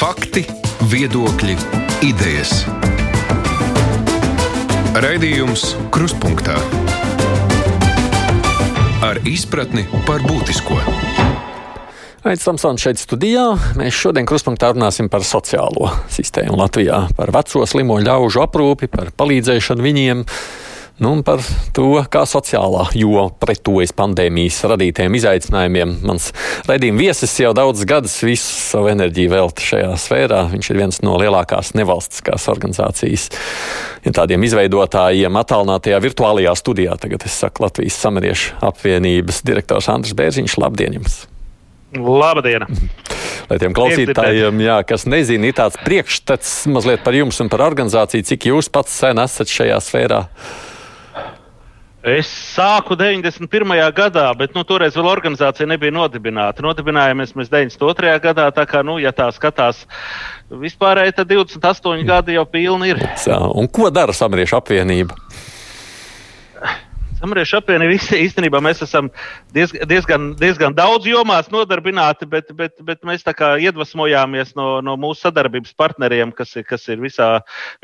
Fakti, viedokļi, idejas. Raidījums Krustpunktā ar izpratni par būtisko. Aizsmeļamies Tamsons šeit studijā. Mēs šodien krustpunktā runāsim par sociālo sistēmu Latvijā, par veco slimo ļaužu aprūpi, par palīdzēšanu viņiem. Nu, par to, kā sociālā joma pretojas pandēmijas radītajiem izaicinājumiem. Mans raidījuma viesis jau daudzus gadus visu savu enerģiju velta šajā sfērā. Viņš ir viens no lielākās nevalstiskās organizācijas ja tādiem izveidotājiem attālinātajā virtuālajā studijā. Tagad es saku Latvijas samariešu apvienības direktors Andris Bērziņš. Labdien jums! Labdien! Lai tiem klausītājiem, jā, kas nezina, ir tāds priekšstats mazliet par jums un par organizāciju, cik jūs pats sen esat šajā sfērā. Es sāku 91. gadā, bet nu, toreiz vēl organizācija nebija nodibināta. Nodibinājāmies mēs 92. gadā. Tā kā, nu, ja tā skatās vispārēji, tad 28 gadi jau pilni ir. Un ko dara Samariešu apvienība? Samariešu apvienība īstenībā mēs esam diezgan, diezgan, diezgan daudz jomās nodarbināti, bet, bet, bet mēs tā kā iedvesmojāmies no, no mūsu sadarbības partneriem, kas ir, kas ir visā,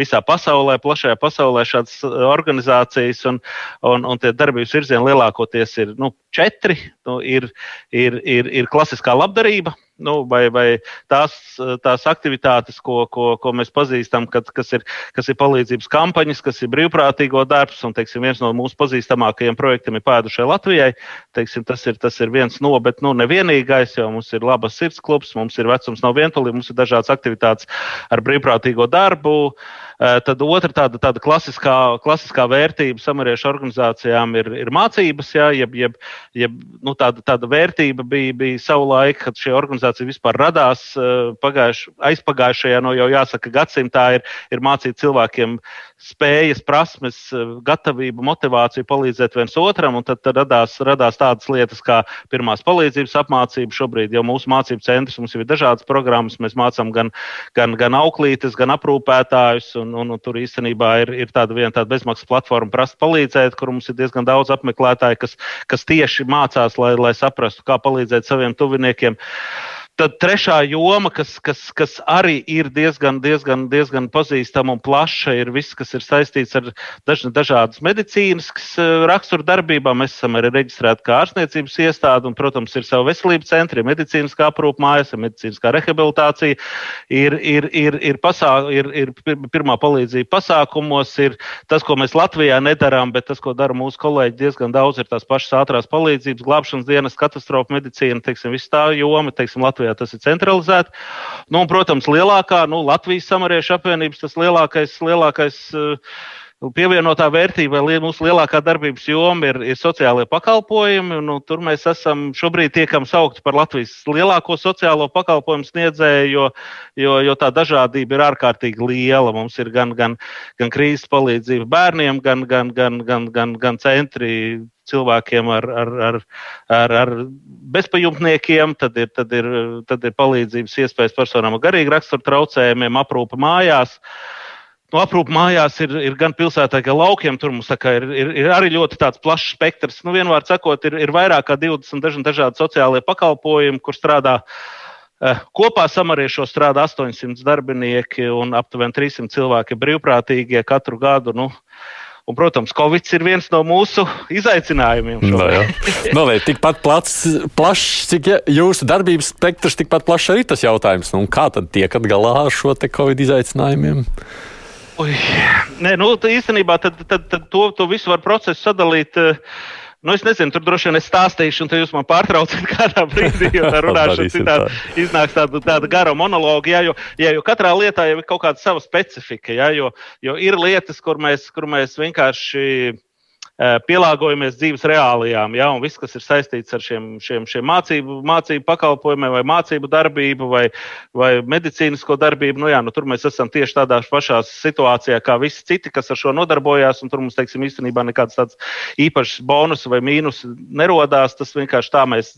visā pasaulē, plašajā pasaulē šādas organizācijas, un, un, un tie darbības virzieni lielākoties ir nu, četri. Nu, ir, ir, ir, ir klasiskā labdarība, nu, vai, vai tās, tās aktivitātes, ko, ko, ko mēs pazīstam, kad, kas, ir, kas ir palīdzības kampaņas, kas ir brīvprātīgo darbs. Un, teiksim, viens no mūsu pazīstamākajiem projektiem ir pēdušai Latvijai. Teiksim, tas, ir, tas ir viens no, bet nu, nevienīgais, jo mums ir labas sirds klubs, mums ir vecums nav vientulīgi, mums ir dažādas aktivitātes ar brīvprātīgo darbu. Eh, tad otra tāda, tāda klasiskā, klasiskā vērtība samariešu organizācijām ir, ir mācības, jā, jeb, jeb, jeb nu, tāda, tāda vērtība bija, bija savulaik, kad šī organizācija vispār radās eh, pagājuš, aizpagājušajā, no jau jāsaka, gadsimtā ir, ir mācīt cilvēkiem spējas, prasmes, gatavību, motivāciju palīdzēt viens otram, un tad, tad radās, radās tādas lietas kā pirmās palīdzības apmācība. Šobrīd jau mūsu mācību centrs mums ir dažādas programmas, mēs mācām gan, gan, gan auklītes, gan aprūpētājus, un, un, un tur īstenībā ir, ir tāda viena tāda bezmaksas platforma, prasa palīdzēt, kur mums ir diezgan daudz apmeklētāju, kas, kas tieši mācās, lai, lai saprastu, kā palīdzēt saviem tuviniekiem. Uh, Tad trešā joma, kas, kas, kas arī ir diezgan, diezgan, diezgan pazīstama un plaša, ir viss, kas ir saistīts ar daž, dažādas medicīnas eh, rakstura darbībām. Mēs esam arī reģistrēti kā ārstniecības iestāde, un, protams, ir savu veselības centri, ir medicīniskā aprūpa mājas, ir medicīniskā rehabilitācija, ir, ir, ir, ir, pasā, ir, ir pirmā palīdzība pasākumos, ir tas, ko mēs Latvijā nedarām, bet tas, ko dara mūsu kolēģi, diezgan daudz ir tās pašas ātrās palīdzības, glābšanas dienas, katastrofu medicīna, teiksim, viss tā joma, teiksim, Latvijā. Latvijā tas ir centralizēti. Nu, un, protams, lielākā, nu, Latvijas samariešu apvienības tas lielākais, lielākais uh, Pievienotā vērtība, mūsu lielākā darbības joma ir, ir sociālai pakalpojumi. Nu, tur mēs esam šobrīd tiekam saukti par Latvijas lielāko sociālo pakalpojumu sniedzēju, jo, jo, jo tā dažādība ir ārkārtīgi liela. Mums ir gan, gan, gan krīzes palīdzība bērniem, gan, gan, gan, gan, gan, gan centri cilvēkiem ar, ar, ar, ar, ar bezpajumtniekiem, tad ir, tad, ir, tad ir palīdzības iespējas personām ar garīgu raksturu traucējumiem, aprūpe mājās. Nu, aprūpe mājās ir, ir gan pilsētā, gan laukiem. Tur mums ir, ir, ir arī ļoti plašs spektrs. Nu, Vienmēr sakot, ir, ir vairāk kā 20 dažādi sociālie pakalpojumi, kur strādā eh, Kopā samariešos strādā 800 darbinieki un aptuveni 300 cilvēki brīvprātīgie katru gadu. Nu, Un, protams, Covid ir viens no mūsu izaicinājumiem. No, no, vai, tikpat plats, plašs, cik jūsu darbības spektrs, tikpat plašs arī tas jautājums. Nu, kā tad tiekat galā ar šo Covid izaicinājumiem? Ui, nē, nu, īstenībā tad, tad, tad to, to visu var procesu sadalīt. Uh, Nu, es nezinu, tur droši vien es stāstīšu, un jūs man pārtraucat kādā brīdī, jo tā runāšana citādi tā. iznāks tāda, tāda gara monologa. Jā, jo, jā, jo katrā lietā jau ir kaut kāda sava specifika. Jā, jo, jo ir lietas, kur mēs, kur mēs vienkārši Eh, pielāgojamies dzīves reālijām. Ja, un viss, kas ir saistīts ar šiem, šiem, šiem mācību, mācību pakalpojumiem, vai mācību darbību, vai, vai medicīnisko darbību, nu, jā, nu, tur mēs esam tieši tādā pašā situācijā kā visi citi, kas ar šo nodarbojās. Tur mums, teiksim, īstenībā nekāds tāds īpašs bonus vai mīnus nerodās. Tas vienkārši tā mēs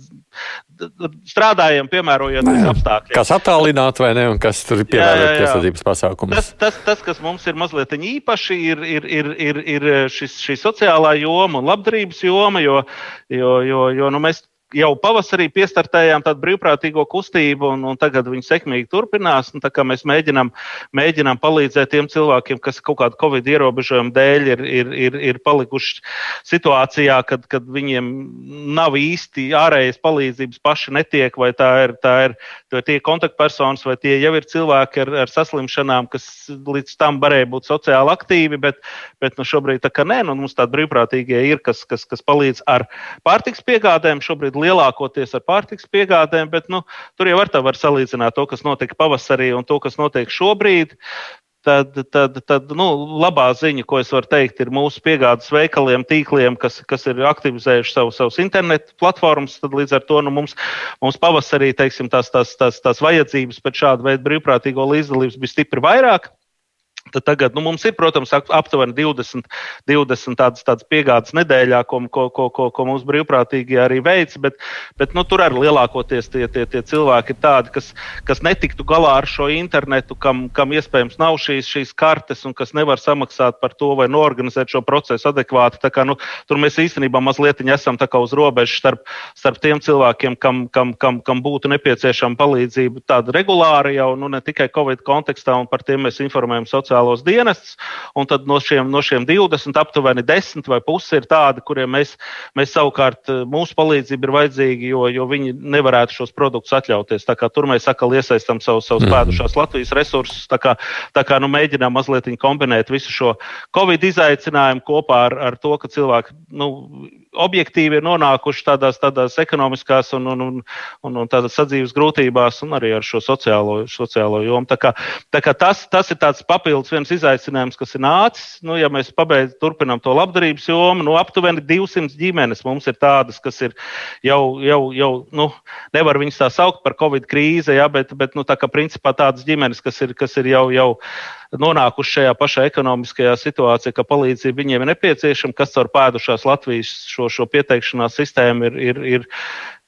strādājam, piemērojoties apstākļiem. Kas attālināt vai ne, un kas tur ir pievērot piesardzības pasākumus. Tas, tas, tas, kas mums ir mazliet īpaši, ir, ir, ir, ir, ir šis, šī sociālā sociālā joma un labdarības joma, jo, jo, jo, jo nu, mēs jau pavasarī piestartējām tādu brīvprātīgo kustību, un, un tagad viņi sekmīgi turpinās. Mēs mēģinām, mēģinām palīdzēt tiem cilvēkiem, kas kaut kādu covid ierobežojumu dēļ ir, ir, ir, ir palikuši situācijā, kad, kad viņiem nav īsti ārējas palīdzības paši netiek, vai tā ir, tā ir tie kontaktpersonas, vai tie jau ir cilvēki ar, ar saslimšanām, kas līdz tam varēja būt sociāli aktīvi, bet, bet nu, šobrīd tā kā nē, nu, mums tādi brīvprātīgie ir, kas, kas, kas palīdz ar pārtiks piegādēm. Šobrīd lielākoties ar pārtiks piegādēm, bet nu, tur jau var tā var salīdzināt to, kas notika pavasarī un to, kas notiek šobrīd. Tad, tad, tad nu, labā ziņa, ko es varu teikt, ir mūsu piegādes veikaliem, tīkliem, kas, kas ir aktivizējuši savu, savus internetu platformas. Tad līdz ar to nu, mums, mums pavasarī teiksim, tās, tās, tās, tās vajadzības pēc šāda veida brīvprātīgo līdzdalības bija stipri vairāk. Tad tagad nu, mums ir, protams, aptuveni 20, 20 tādas, tādas piegādes nedēļā, ko, ko, ko, ko, ko mūsu brīvprātīgi arī veic. Bet, bet nu, tur arī lielākoties tie, tie, tie cilvēki ir tādi, kas, kas netiktu galā ar šo internetu, kam, kam iespējams nav šīs, šīs kartes un kas nevar samaksāt par to vai norganizēt šo procesu adekvāti. Kā, nu, tur mēs īstenībā mazliet esam uz robežas starp, starp tiem cilvēkiem, kam, kam, kam, kam būtu nepieciešama palīdzība tāda regulāra jau nu, ne tikai Covid kontekstā, un par tiem mēs informējam sociālajā sociālos dienestus, un tad no šiem, no šiem 20 aptuveni 10 vai pusi ir tādi, kuriem mēs, mēs savukārt eh, mūsu palīdzība ir vajadzīga, jo, jo viņi nevarētu šos produktus atļauties. Tur mēs atkal iesaistām savus, savus mm. pēdušās Latvijas resursus, tā kā, tā kā nu, mēģinām mazliet kombinēt visu šo Covid izaicinājumu kopā ar, ar to, ka cilvēki nu, objektīvi ir nonākuši tādās, tādās ekonomiskās un, un, un, un, un tādās sadzīves grūtībās, un arī ar šo sociālo, sociālo jomu. Tā kā, tā kā tas, tas ir tāds papildus viens izaicinājums, kas ir nācis. Nu, ja mēs pabeigsim, turpinām to labdarības jomu, nu, aptuveni 200 ģimenes mums ir tādas, kas ir jau, jau, jau nu, nevar viņas tā saukt par Covid krīzi, ja, bet, bet nu, tā kā principā tādas ģimenes, kas ir, kas ir jau, jau nonākuši šajā pašā ekonomiskajā situācijā, ka palīdzība viņiem ir nepieciešama, kas caur pēdušās Latvijas šo, šo pieteikšanās sistēmu ir, ir, ir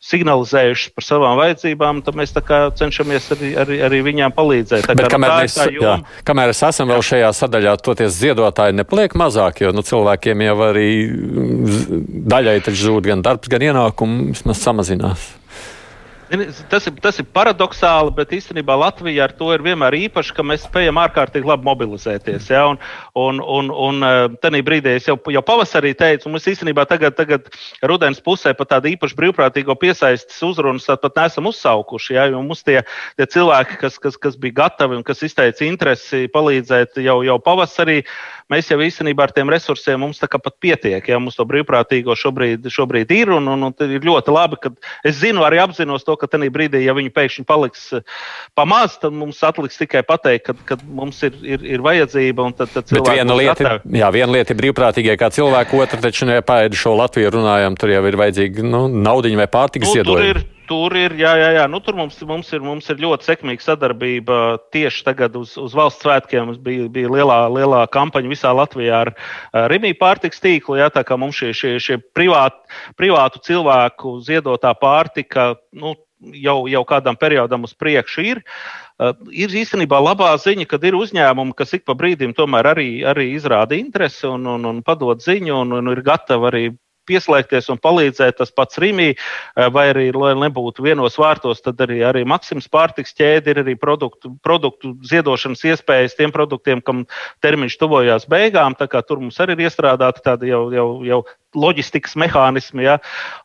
signalizējuši par savām vajadzībām, tad mēs cenšamies arī, arī, arī viņām palīdzēt. Tā Bet, kamēr, mēs, jā, kamēr es esmu vēl šajā sadaļā, toties ziedotāji nepaliek mazāk, jo nu, cilvēkiem jau arī daļai taču zūd gan darbs, gan ienākumi vismaz samazinās. Tas ir, tas ir paradoxāli, bet īstenībā Latvija ar to ir vienmēr īpaša, ka mēs spējam ārkārtīgi labi mobilizēties. Ja? Un, un, un, un eh, tajā brīdī es jau, jau pavasarī teicu, un mēs īstenībā tagad, tagad rudens pusē pat tādu īpašu brīvprātīgo piesaistes uzrunas pat neesam uzsaukuši. Ja? Jo mums tie, tie cilvēki, kas, kas, kas bija gatavi un kas izteica interesi palīdzēt jau, jau pavasarī, mēs jau īstenībā ar tiem resursiem mums tā kā pat pietiek. Ja? Mums to brīvprātīgo šobrīd, šobrīd ir, un, un, un ir ļoti labi, ka es zinu, arī apzinos to, ka tajā brīdī, ja viņi pēkšņi paliks eh, pamaz, tad mums atliks tikai pateikt, ka mums ir, ir, ir vajadzība. Tad, tad Bet viena lieta, ir, jā, viena lieta ir brīvprātīgie kā cilvēki, otra taču nepaiet šo Latviju runājam, tur jau ir vajadzīga nu, naudiņa vai pārtikas nu, iedojuma. Tur ir, jā, jā, jā. Nu, tur mums, mums, ir, mums ir ļoti sekmīga sadarbība. Tieši tagad uz, uz valsts svētkiem mums bija, bija lielā, lielā kampaņa visā Latvijā ar, ar Rīgā pārtiks tīklu. Jā, tā kā mums šie, šie, šie privāt, privātu cilvēku ziedotā pārtika. Nu, jau, jau kādam periodam uz priekšu ir. Uh, ir īstenībā labā ziņa, ka ir uzņēmumi, kas ik pa brīdim tomēr arī, arī izrāda interesi un, un, un padod ziņu, un, un ir gatavi arī pieslēgties un palīdzēt. Tas pats Rīgā, uh, vai arī, lai nebūtu vienos vārtos, tad arī, arī Maksims pārtiks ķēde ir arī produktu, produktu ziedošanas iespējas tiem produktiem, kam termiņš tuvojās beigām. Tur mums arī ir iestrādāta tāda jau, jau, jau loģistikas mehānismi. Ja?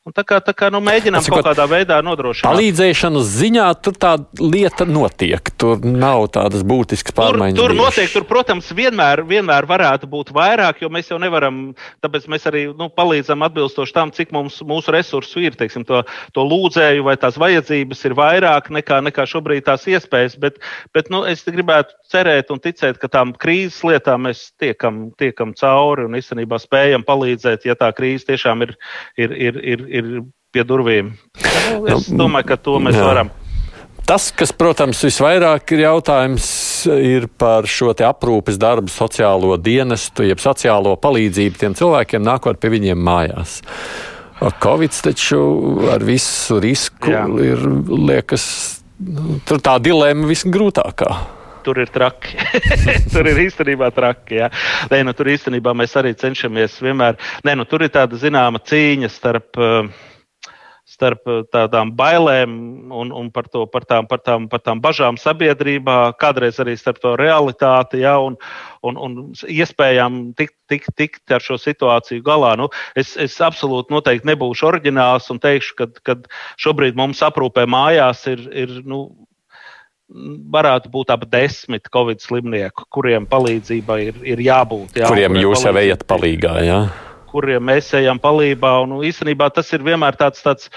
Un tā kā, tā kā nu, mēģinām Atsikot, kaut kādā veidā nodrošināt. Palīdzēšanas ziņā tur tā lieta notiek. Tur nav tādas būtiskas pārmaiņas. Tur, tur notiek, tur, protams, vienmēr, vienmēr varētu būt vairāk, jo mēs jau nevaram, tāpēc mēs arī nu, palīdzam atbilstoši tam, cik mums mūsu resursu ir. Teiksim, to, to lūdzēju vai tās vajadzības ir vairāk nekā, nekā šobrīd tās iespējas. Bet, bet nu, es gribētu cerēt un ticēt, ka tām krīzes lietām mēs tiekam, tiekam cauri un īstenībā spējam palīdzēt, ja tā krīze tiešām ir, ir, ir, ir, ir pie durvīm. Nu, es nu, domāju, ka to mēs Jā. varam. Tas, kas, protams, visvairāk ir jautājums, ir par šo aprūpes darbu, sociālo dienestu, jeb sociālo palīdzību tiem cilvēkiem, nākot pie viņiem mājās. Covid taču ar visu risku Jā. ir, liekas, nu, tur tā dilemma visgrūtākā tur ir traki. tur ir īstenībā traki. Ja. Nē, nu, tur īstenībā mēs arī cenšamies vienmēr. Nē, nu, tur ir tāda zināma cīņa starp. Uh, starp tādām bailēm un, un par, to, par, tām, par, tām, par tām bažām sabiedrībā, kādreiz arī starp to realitāti ja, un, un, un iespējām tikt, tikt, tikt ar šo situāciju galā. Nu, es, es absolūti noteikti nebūšu oriģināls un teikšu, ka šobrīd mums aprūpē mājās ir. ir nu, varētu būt ap desmit covid slimnieku, kuriem palīdzība ir, ir jābūt. Jā, kuriem jūs jau ejat palīdzīgā? Jā? Kuriem mēs ejam palīdzīgā. Un, nu, īstenībā tas ir vienmēr tāds. tāds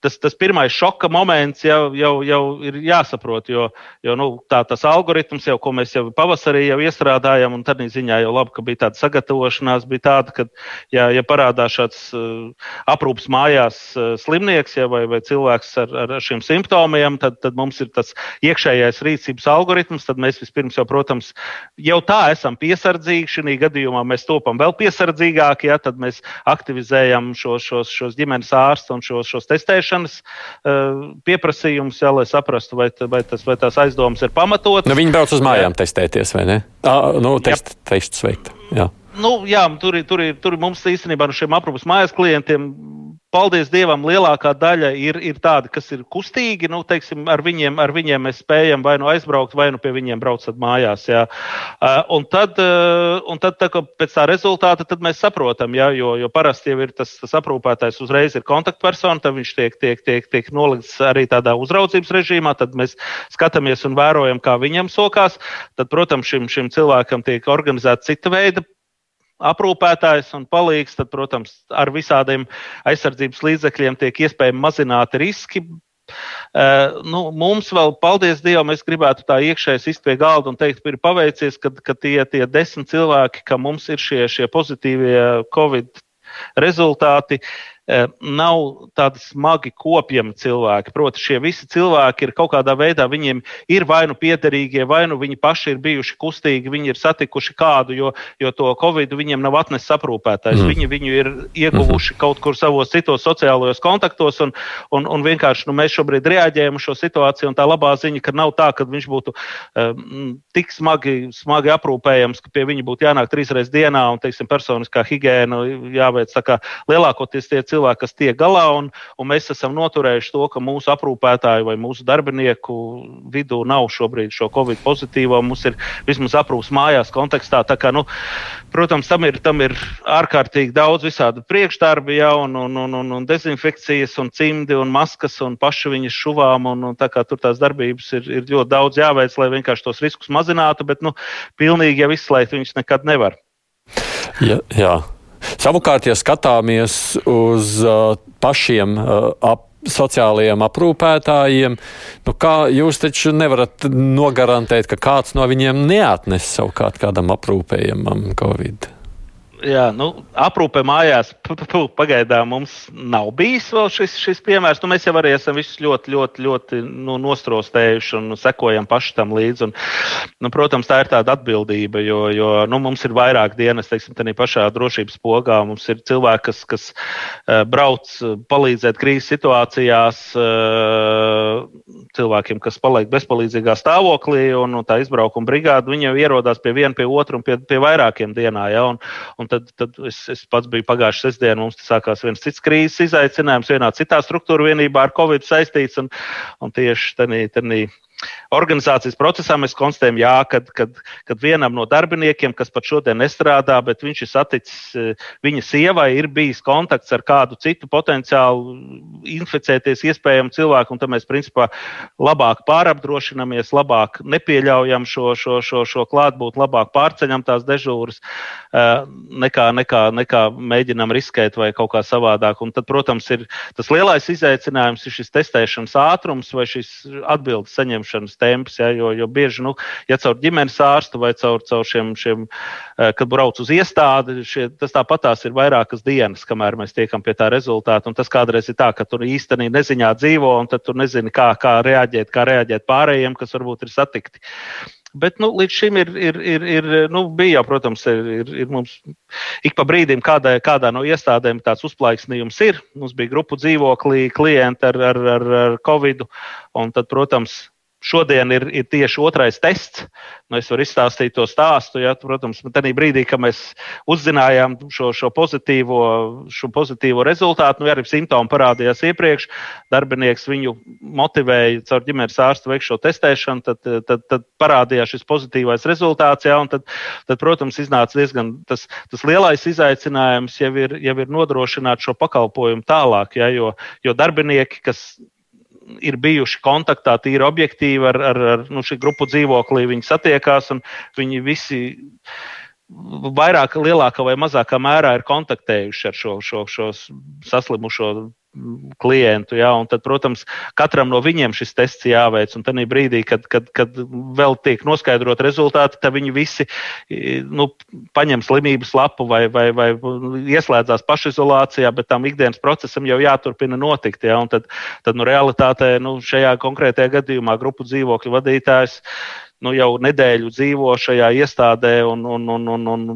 tas, tas pirmais šoka moments jau, jau, jau ir jāsaprot, jo, jo nu, tā, tas algoritms, jau, ko mēs jau pavasarī jau iestrādājam, un tad ziņā jau labi, ka bija tāda sagatavošanās, bija tāda, ka, ja, ja parādās šāds uh, aprūps mājās uh, slimnieks ja, vai, vai cilvēks ar, ar šiem simptomiem, tad, tad mums ir tas iekšējais rīcības algoritms, tad mēs vispirms jau, protams, jau tā esam piesardzīgi. Šī gadījumā mēs topam vēl piesardzīgāki, ja, tad mēs aktivizējam šos, šos, šos ģimenes ārstus un šos, šos testēšanas testēšanas uh, pieprasījums, jā, lai saprastu, vai, vai, tas, vai tās aizdomas ir pamatotas. Nu, viņi brauc uz mājām jā. testēties, vai ne? Tā, nu, test, testus veikt. Jā. Nu, jā, tur, tur, tur mums īstenībā no šiem aprūpas mājas klientiem paldies Dievam, lielākā daļa ir, ir tādi, kas ir kustīgi. Nu, teiksim, ar, viņiem, ar viņiem mēs spējam vai nu aizbraukt, vai nu pie viņiem braucat mājās. Jā. Un tad, uh, un tad tā, pēc tā rezultāta mēs saprotam, jā, jo, jo parasti jau ir tas, tas aprūpētājs uzreiz ir kontaktpersona, tad viņš tiek, tiek, tiek, tiek nolikts arī tādā uzraudzības režīmā. Tad mēs skatāmies un vērojam, kā viņam sokās. Tad, protams, šim, šim cilvēkam tiek organizēta cita veida aprūpētājs un palīgs, tad, protams, ar visādiem aizsardzības līdzekļiem tiek iespējami mazināti riski. Uh, nu, mums vēl, paldies Dievam, es gribētu tā iekšēji sist pie galda un teikt, ir paveicies, ka, ka tie, tie desmit cilvēki, ka mums ir šie, šie pozitīvie Covid rezultāti, uh, nav tādi smagi kopjami cilvēki. Proti, šie visi cilvēki ir kaut kādā veidā, viņiem ir vai nu piederīgie, vai nu viņi paši ir bijuši kustīgi, viņi ir satikuši kādu, jo, jo to covid viņiem nav atnesis aprūpētājs. Mm. Viņi viņu ir ieguvuši mm -hmm. kaut kur savos citos sociālajos kontaktos, un, un, un vienkārši nu, mēs šobrīd reaģējam uz šo situāciju. Tā labā ziņa, ka nav tā, ka viņš būtu um, tik smagi, smagi aprūpējams, ka pie viņa būtu jānāk trīs reizes dienā un, teiksim, personiskā higiēna jāveic. Lielākoties tie cilvēki cilvēki, kas tiek galā, un, un mēs esam noturējuši to, ka mūsu aprūpētāju vai mūsu darbinieku vidū nav šobrīd šo covid pozitīvo. Mums ir vismaz aprūpas mājās kontekstā. Kā, nu, protams, tam ir, tam ir ārkārtīgi daudz visādi priekšdarbi, ja, un, un, un, un, un dezinfekcijas, un cimdi, un maskas, un paši viņas šuvām. Un, un tā kā tur tās darbības ir, ir ļoti daudz jāveic, lai vienkārši tos riskus mazinātu, bet nu, pilnīgi jau izslēgt viņus nekad nevar. Ja, jā, Savukārt, ja skatāmies uz uh, pašiem uh, ap sociālajiem aprūpētājiem, nu kā jūs taču nevarat nogarantēt, ka kāds no viņiem neatnes savukārt kādam aprūpējamam Covid? Jā, nu, aprūpe mājās pagaidām mums nav bijis vēl šis, šis piemērs. Nu, mēs jau arī esam visus ļoti, ļoti, ļoti nu, nostrostējuši un sekojam paši tam līdzi. Un, nu, protams, tā ir tāda atbildība, jo, jo nu, mums ir vairāk dienas, teiksim, tādā pašā drošības pogā. Mums ir cilvēki, kas, kas uh, brauc palīdzēt krīzes situācijās, uh, cilvēkiem, kas paliek bezpalīdzīgā stāvoklī, un, un tā izbraukuma brigāde, viņi jau ierodās pie viena, pie otra un pie, pie vairākiem dienā. Ja? Un, un Un tad, tad es, es pats biju pagājušā sestdienā, mums sākās viens cits krīzes izaicinājums, vienā citā struktūra vienībā ar Covid saistīts. Un, un tieši tādā organizācijas procesā mēs konstatējam, jā, kad, kad, kad vienam no darbiniekiem, kas pat šodien nestrādā, bet viņš ir saticis, e, viņa sievai ir bijis kontakts ar kādu citu potenciālu inficēties iespējamu cilvēku, un tad mēs principā labāk pārapdrošinamies, labāk nepieļaujam šo, šo, šo, šo klātbūtni, labāk pārceļam tās dežūras, e, nekā, nekā, nekā mēģinam riskēt vai kaut kā savādāk. Un tad, protams, ir tas lielais izaicinājums ir šis testēšanas ātrums vai šis atbildes saņemšanas temps, ja, jo, jo bieži, nu, ja caur ģimenes ārstu vai caur, caur šiem, šiem, eh, kad brauc uz iestādi, šie, tas tāpatās ir vairākas dienas, kamēr mēs tiekam pie tā rezultāta. Un tas kādreiz ir tā, ka tur īstenībā neziņā dzīvo, un tad tur nezini, kā, kā reaģēt, kā reaģēt pārējiem, kas varbūt ir satikti. Bet nu, līdz šim ir, ir, ir, ir nu, bija protams, ir, ir mums ik pa brīdim kādā, kādā no iestādēm tāds uzplaiksnījums ir. Mums bija grupu dzīvoklī, klienti ar, ar, ar, ar covid, un tad, protams, šodien ir, ir tieši otrais tests. Nu, es varu izstāstīt to stāstu. Ja, protams, tajā brīdī, kad mēs uzzinājām šo, šo, pozitīvo, šo pozitīvo rezultātu, nu, arī simptomi parādījās iepriekš, darbinieks viņu motivēja caur ģimenes ārstu veikt šo testēšanu, tad, tad, tad parādījās šis pozitīvais rezultāts. Ja, tad, tad, protams, iznāca diezgan tas, tas lielais izaicinājums jau ir, jau ir nodrošināt šo pakalpojumu tālāk. Ja, jo, jo darbinieki, kas ir bijuši kontaktā tīri objektīvi ar, ar, ar nu, šī grupu dzīvoklī. Viņi satiekās un viņi visi vairāk, lielākā vai mazākā mērā ir kontaktējuši ar šo, šo, šo saslimušo klientu. Ja, tad, protams, katram no viņiem šis tests jāveic. Un tajā brīdī, kad, kad, kad vēl tiek noskaidrot rezultāti, tad viņi visi nu, paņem slimības lapu vai, vai, vai ieslēdzās pašizolācijā, bet tam ikdienas procesam jau jāturpina notikt. Ja, tad, tad nu, realitātē nu, šajā konkrētajā gadījumā grupu dzīvokļu vadītājs nu, jau nedēļu dzīvo šajā iestādē, un, un, un, un, un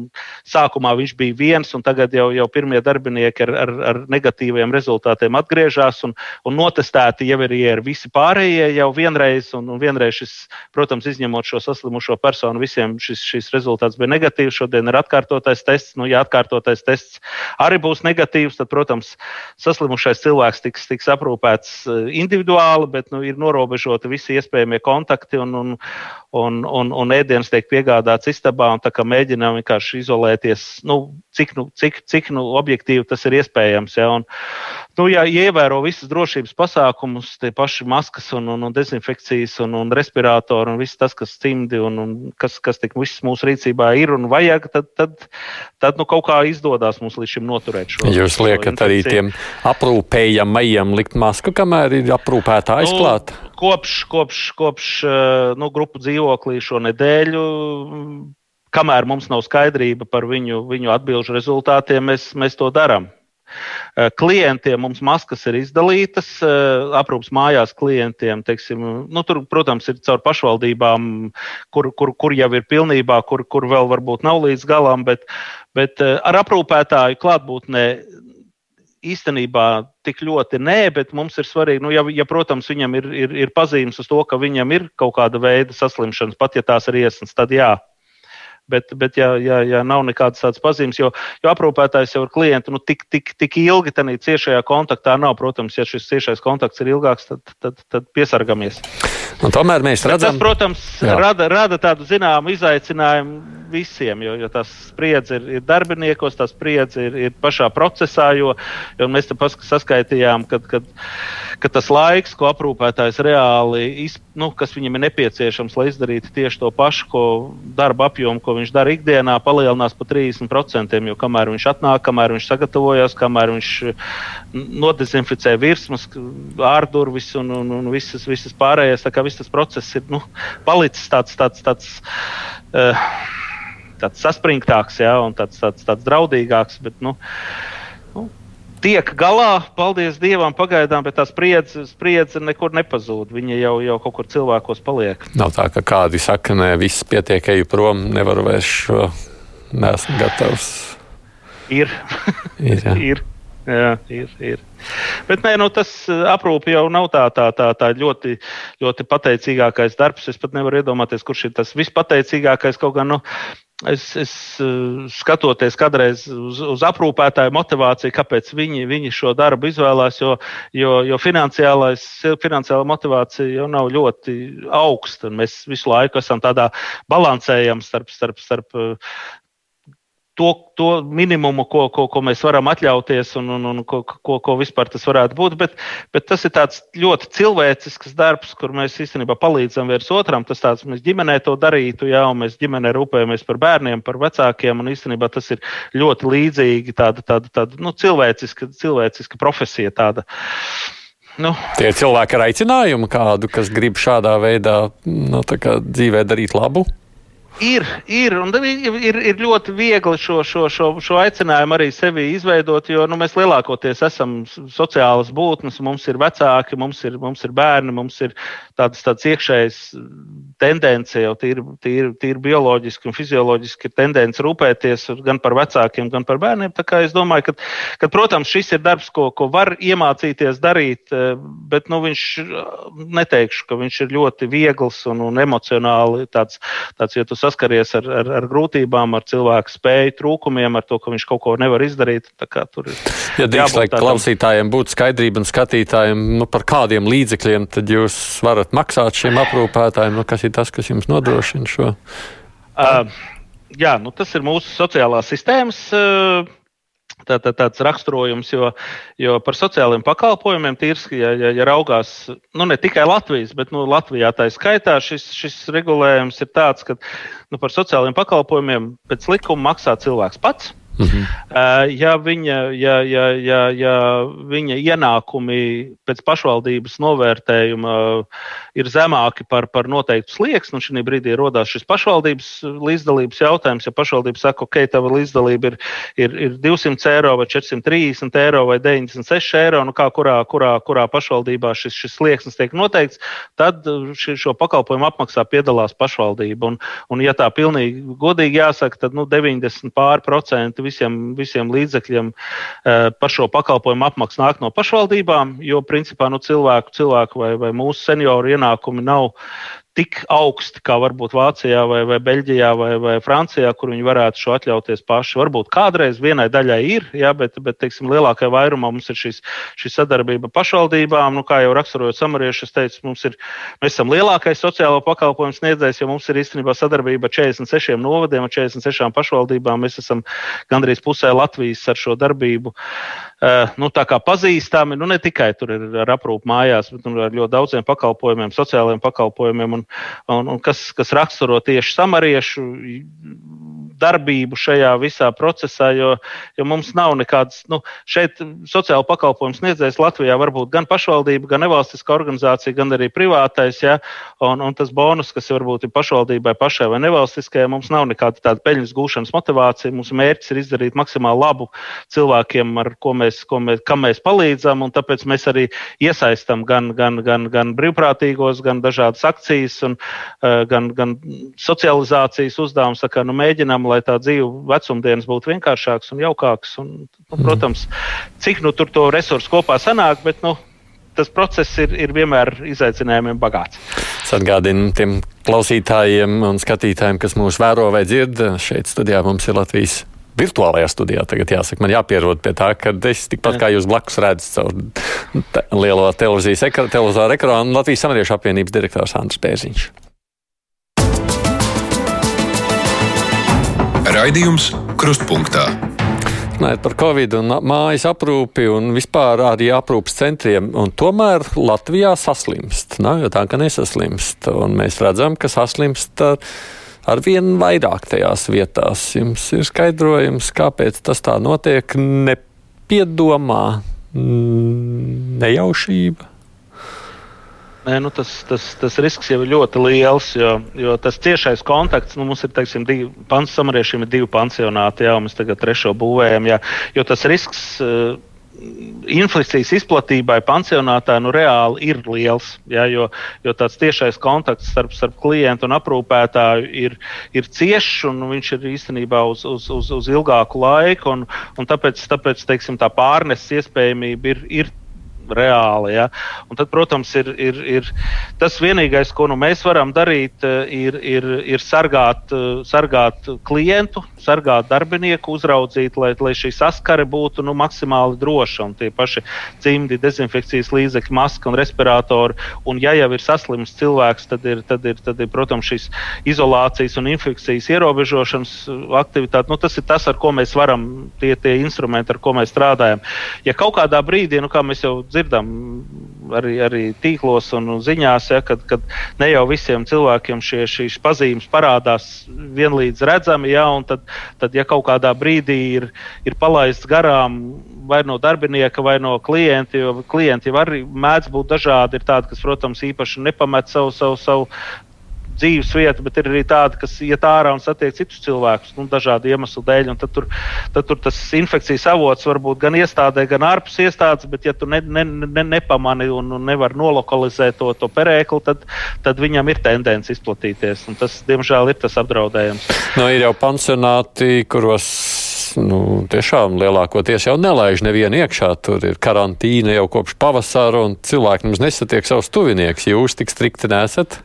sākumā viņš bija viens, un tagad jau, jau pirmie darbinieki ar, ar, ar negatīviem rezultātiem atgriežas, un, un notestēti jau ir, ir visi pārējie jau vienreiz, un, un vienreiz šis, protams, izņemot šo saslimušo personu, visiem šis, šis rezultāts bija negatīvs. Šodien ir atkārtotais tests. Nu, ja atkārtotais tests arī būs negatīvs, tad, protams, saslimušais cilvēks tiks, tiks aprūpēts eh, individuāli, bet nu, ir norobežoti visi iespējamie kontakti. Un, un, un, un, un ēdienas tiek piegādāts istabā, un tā kā mēģinām vienkārši izolēties, nu, cik, nu, cik, cik nu, objektīvi tas ir iespējams. Ja, un, nu, ja ievēro visas drošības pasākumus, tie paši maskas un, un, un dezinfekcijas un, un respiratori un viss tas, kas cimdi un, un kas, kas tik viss mūsu rīcībā ir un vajag, tad, tad, tad nu, kaut kā izdodas mums līdz šim noturēt šo. Jūs liekat šo arī tiem aprūpējamajiem likt masku, kamēr ir aprūpētā aizklāta? Nu, kopš, kopš, kopš eh, nu, grupu dzīvoklī šo nedēļu, kamēr mums nav skaidrība par viņu, viņu atbildžu rezultātiem, mēs, mēs to darām. Eh, klientiem mums maskas ir izdalītas, eh, aprūpas mājās klientiem, teiksim, nu, tur, protams, ir caur pašvaldībām, kur, kur, kur jau ir pilnībā, kur, kur vēl varbūt nav līdz galam, bet, bet ar aprūpētāju klātbūtnē īstenībā tik ļoti nē, bet mums ir svarīgi, nu, ja, ja protams, viņam ir, ir, ir pazīmes uz to, ka viņam ir kaut kāda veida saslimšanas, pat ja tās ir iesnas, tad jā. Bet, bet ja, ja, ja nav nekādas tādas pazīmes, jo, jo aprūpētājs jau ar klientu nu, tik, tik, tik ilgi tādā ciešajā kontaktā nav. Protams, ja šis ciešais kontakts ir ilgāks, tad, tad, tad piesargamies. Un tomēr mēs redzam, ka tas, protams, jā. rada, rada tādu zināmu izaicinājumu visiem, jo, jo tā spriedze ir, ir darbiniekos, tā spriedze ir, ir pašā procesā. Jo, jo mēs tam saskaitījām, ka, kad, kad tas laiks, ko aprūpētājs reāli, iz, nu, kas viņam ir nepieciešams, lai izdarītu tieši to pašu ko darba apjomu, ko viņš dara ikdienā, palielinās par 30%. Jo kamēr viņš atnāk, kamēr viņš sagatavojas, kamēr viņš nodezinficē virsmas, ārdurvis un, un, un visas, visas pārējās, tā kā viss tas process ir nu, palicis tāds, tāds, tāds, uh, tāds saspringtāks ja, un tāds, tāds, tāds draudīgāks. Bet, nu, nu, tiek galā, paldies Dievam, pagaidām, bet tā spriedze, spriedze nekur nepazūd. Viņa jau, jau kaut kur cilvēkos paliek. Nav tā, ka kādi saka, nē, viss pietiek, eju prom, nevaru vairs šo, nesmu gatavs. Ir. ir, jā. ir. Jā, ir, ir. Bet nē, nu, tas eh, aprūpe jau nav tā, tā, tā, tā ļoti, ļoti pateicīgākais darbs. Es pat nevaru iedomāties, kurš ir tas vispateicīgākais. Kaut gan, nu, es, es eh, skatoties kādreiz uz, uz aprūpētāju motivāciju, kāpēc viņi, viņi šo darbu izvēlās, jo, jo, jo finansiālā motivācija jau nav ļoti augsta. Mēs visu laiku esam tādā balansējam starp, starp, starp to, to minimumu, ko, ko, ko mēs varam atļauties un, un, un ko, ko, ko vispār tas varētu būt. Bet, bet tas ir ļoti cilvēcisks darbs, kur mēs īstenībā palīdzam viens otram. Tas tāds mēs ģimenē to darītu, jā, un mēs ģimenē rūpējamies par bērniem, par vecākiem. Un īstenībā tas ir ļoti līdzīgi tāda, tāda, tāda nu, cilvēciska, cilvēciska profesija. Tāda. Nu. Tie ir cilvēki ar aicinājumu kādu, kas grib šādā veidā nu, dzīvē darīt labu. Ir, ir, un ir, ir ļoti viegli šo, šo, šo, šo aicinājumu arī sevi izveidot, jo nu, mēs lielākoties esam sociālas būtnes, mums ir vecāki, mums ir, mums ir bērni, mums ir tāds, tāds iekšējs tendence jau tīri, tīri, tīri bioloģiski un fizioloģiski ir tendence rūpēties gan par vecākiem, gan par bērniem. Tā kā es domāju, ka, ka protams, šis ir darbs, ko, ko var iemācīties darīt, bet nu, viņš neteikšu, ka viņš ir ļoti viegls un, un emocionāli tāds, tāds, ja tu saskaries ar, ar, ar grūtībām, ar cilvēku spēju trūkumiem, ar to, ka viņš kaut ko nevar izdarīt. Tur ir. Ja drīkst, lai tādam... klausītājiem būtu skaidrība un skatītājiem, nu, par kādiem līdzekļiem tad jūs varat maksāt šiem aprūpētājiem, nu, kas ir tas, kas jums nodrošina šo? Uh, jā, nu, tas ir mūsu sociālās sistēmas. Uh, tā, tā, tāds raksturojums, jo, jo par sociālajiem pakalpojumiem tīrski, ja, ja, ja raugās nu, ne tikai Latvijas, bet nu, Latvijā tā skaitā šis, šis regulējums ir tāds, ka nu, par sociālajiem pakalpojumiem pēc likuma maksā cilvēks pats. Mhm. Ja, viņa, ja, ja, ja, ja viņa ienākumi pēc pašvaldības novērtējuma ir zemāki par, par noteiktu slieksni, un šī brīdī radās šis pašvaldības līdzdalības jautājums, ja pašvaldība saka, ok, tava līdzdalība ir, ir, ir 200 eiro vai 430 eiro vai 96 eiro, nu kā kurā, kurā, kurā pašvaldībā šis, šis slieksnis tiek noteikts, tad ši, šo pakalpojumu apmaksā piedalās pašvaldība. Un, un ja tā pilnīgi godīgi jāsaka, tad nu, 90 pār procenti visiem, visiem līdzekļiem eh, par šo pakalpojumu apmaksu nāk no pašvaldībām, jo principā nu, cilvēku, cilvēku vai, vai mūsu senioru ienākumi nav tik augsti kā varbūt Vācijā, vai, vai Beļģijā, vai, vai Francijā, kur viņi varētu šo atļauties paši. Varbūt kādreiz vienai daļai ir, jā, bet, bet teiksim, lielākajai vairumam mums ir šis, šī sadarbība pašvaldībām. Nu, kā jau raksturojot samariešu, es teicu, mums ir, mēs esam lielākais sociālo pakalpojumu sniedzējs, jo mums ir īstenībā sadarbība ar 46 novadiem, ar 46 pašvaldībām. Mēs esam gandrīz pusē Latvijas ar šo darbību. Uh, nu, tā kā pazīstami, nu, ne tikai tur ir ar aprūpu mājās, bet nu, ar ļoti daudziem pakalpojumiem, sociālajiem pakalpojumiem. Un, un, un kas, kas raksturo tieši samariešu darbību šajā visā procesā, jo, jo mums nav nekādas, nu, šeit sociāla pakalpojumu sniedzējs Latvijā var būt gan pašvaldība, gan nevalstiska organizācija, gan arī privātais, ja, un, un tas bonus, kas varbūt ir pašvaldībai pašai vai nevalstiskajai, mums nav nekāda tāda peļņas gūšanas motivācija. Mūsu mērķis ir izdarīt maksimāli labu cilvēkiem, ar ko mēs, ko mēs, kam mēs palīdzam, un tāpēc mēs arī iesaistam gan, gan, gan, gan brīvprātīgos, gan dažādas akcijas un, uh, gan, gan socializācijas uzdevums. Kā, nu, mēģinām, lai tā dzīve vecumdienas būtu vienkāršāks un jaukāks. Un, nu, mhm. protams, cik nu tur to resursu kopā sanāk, bet nu, tas process ir, ir vienmēr izaicinājumiem bagāts. Es atgādinu tiem klausītājiem un skatītājiem, kas mūs vēro vai dzird. Šeit studijā mums ir Latvijas virtuālajā studijā. Tagad jāsaka, man jāpierod pie tā, ka es tikpat kā jūs blakus redzat caur te, lielo televīzijas ekra, ekrānu Latvijas samariešu apvienības direktors Andris Bērziņš. Raidījums Krustpunktā. Runājot par covid un mājas aprūpi un vispār arī aprūpas centriem, un tomēr Latvijā saslimst. Nav jau tā, ka nesaslimst, un mēs redzam, ka saslimst ar ar vien vairāk tajās vietās. Jums ir skaidrojums, kāpēc tas tā notiek, nepiedomā, nejaušība. Nē, nu tas, tas, tas risks jau ir ļoti liels, jo, jo tas tiešais kontakts, nu, mums ir, teiksim, divi, pants samariešiem ir divi pansionāti, jau mēs tagad trešo būvējam, jā, jo tas risks. Uh, infekcijas izplatībai pansionātā nu, reāli ir liels. Ja, jo, jo tāds tiešais kontakts starp, starp klientu un aprūpētāju ir, ir ciešs un viņš ir īstenībā uz, uz, uz, uz ilgāku laiku. Un, un tāpēc tāpēc teiksim, tā pārneses iespējamība ir, ir reāli. Ja? Un tad, protams, ir, ir, ir tas vienīgais, ko nu mēs varam darīt, eh, ir, ir, ir sargāt, eh, sargāt klientu, sargāt darbinieku, uzraudzīt, lai, lai šī saskare būtu nu, maksimāli droša. Un tie paši cimdi, dezinfekcijas līdzekļi, maska un respiratori. Un, ja jau ir saslims cilvēks, tad ir, tad ir, tad ir protams, šīs izolācijas un infekcijas ierobežošanas aktivitāte. Nu, tas ir tas, ar ko mēs varam, tie, tie instrumenti, ar ko mēs strādājam. Ja kaut kādā brīdī, nu, kā mēs jau dzirdam arī, arī tīklos un ziņās, ja, kad, kad ne jau visiem cilvēkiem šie, šīs pazīmes parādās vienlīdz redzami, ja, tad, tad, ja kaut kādā brīdī ir, ir palaists garām vai no darbinieka, vai no klienta, jo klienti jau arī mēdz būt dažādi, ir tādi, kas, protams, īpaši nepamet savu, savu, savu dzīves vieta, bet ir arī tādi, kas iet ārā un satiek citus cilvēkus nu, dažādu iemeslu dēļ. Tad tur, tad tur tas infekcijas avots var būt gan iestādē, gan ārpus iestādes, bet ja tu ne, ne, ne, nepamani un, un nevar nolokalizēt to, to perēkli, tad, tad viņam ir tendence izplatīties. Tas, diemžēl, ir tas apdraudējums. Nu, ir jau pansionāti, kuros nu, tiešām lielākoties jau nelaiž nevienu iekšā. Tur ir karantīna jau kopš pavasara, un cilvēki mums nesatiek savus tuvinieks. Jūs tik strikti nesat?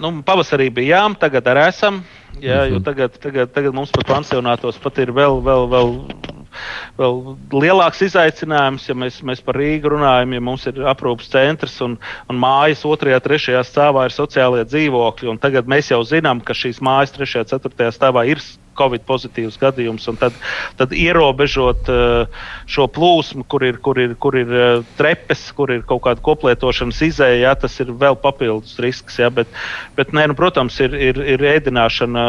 Nu, pavasarī bijām, tagad arī esam. Jā, mm -hmm. tagad, tagad, tagad mums pat pansionātos pat ir vēl, vēl, vēl vēl lielāks izaicinājums, ja mēs, mēs par Rīgu runājam, ja mums ir aprūpas centrs un, un mājas otrajā, trešajā stāvā ir sociālie dzīvokļi. Tagad mēs jau zinām, ka šīs mājas trešajā, ceturtajā stāvā ir Covid pozitīvs gadījums, un tad, tad ierobežot uh, šo plūsmu, kur ir, kur ir, kur ir uh, trepes, kur ir kaut kāda koplietošanas izēja, jā, tas ir vēl papildus risks. Jā, bet, bet nē, nu, protams, ir, ir, ir ēdināšana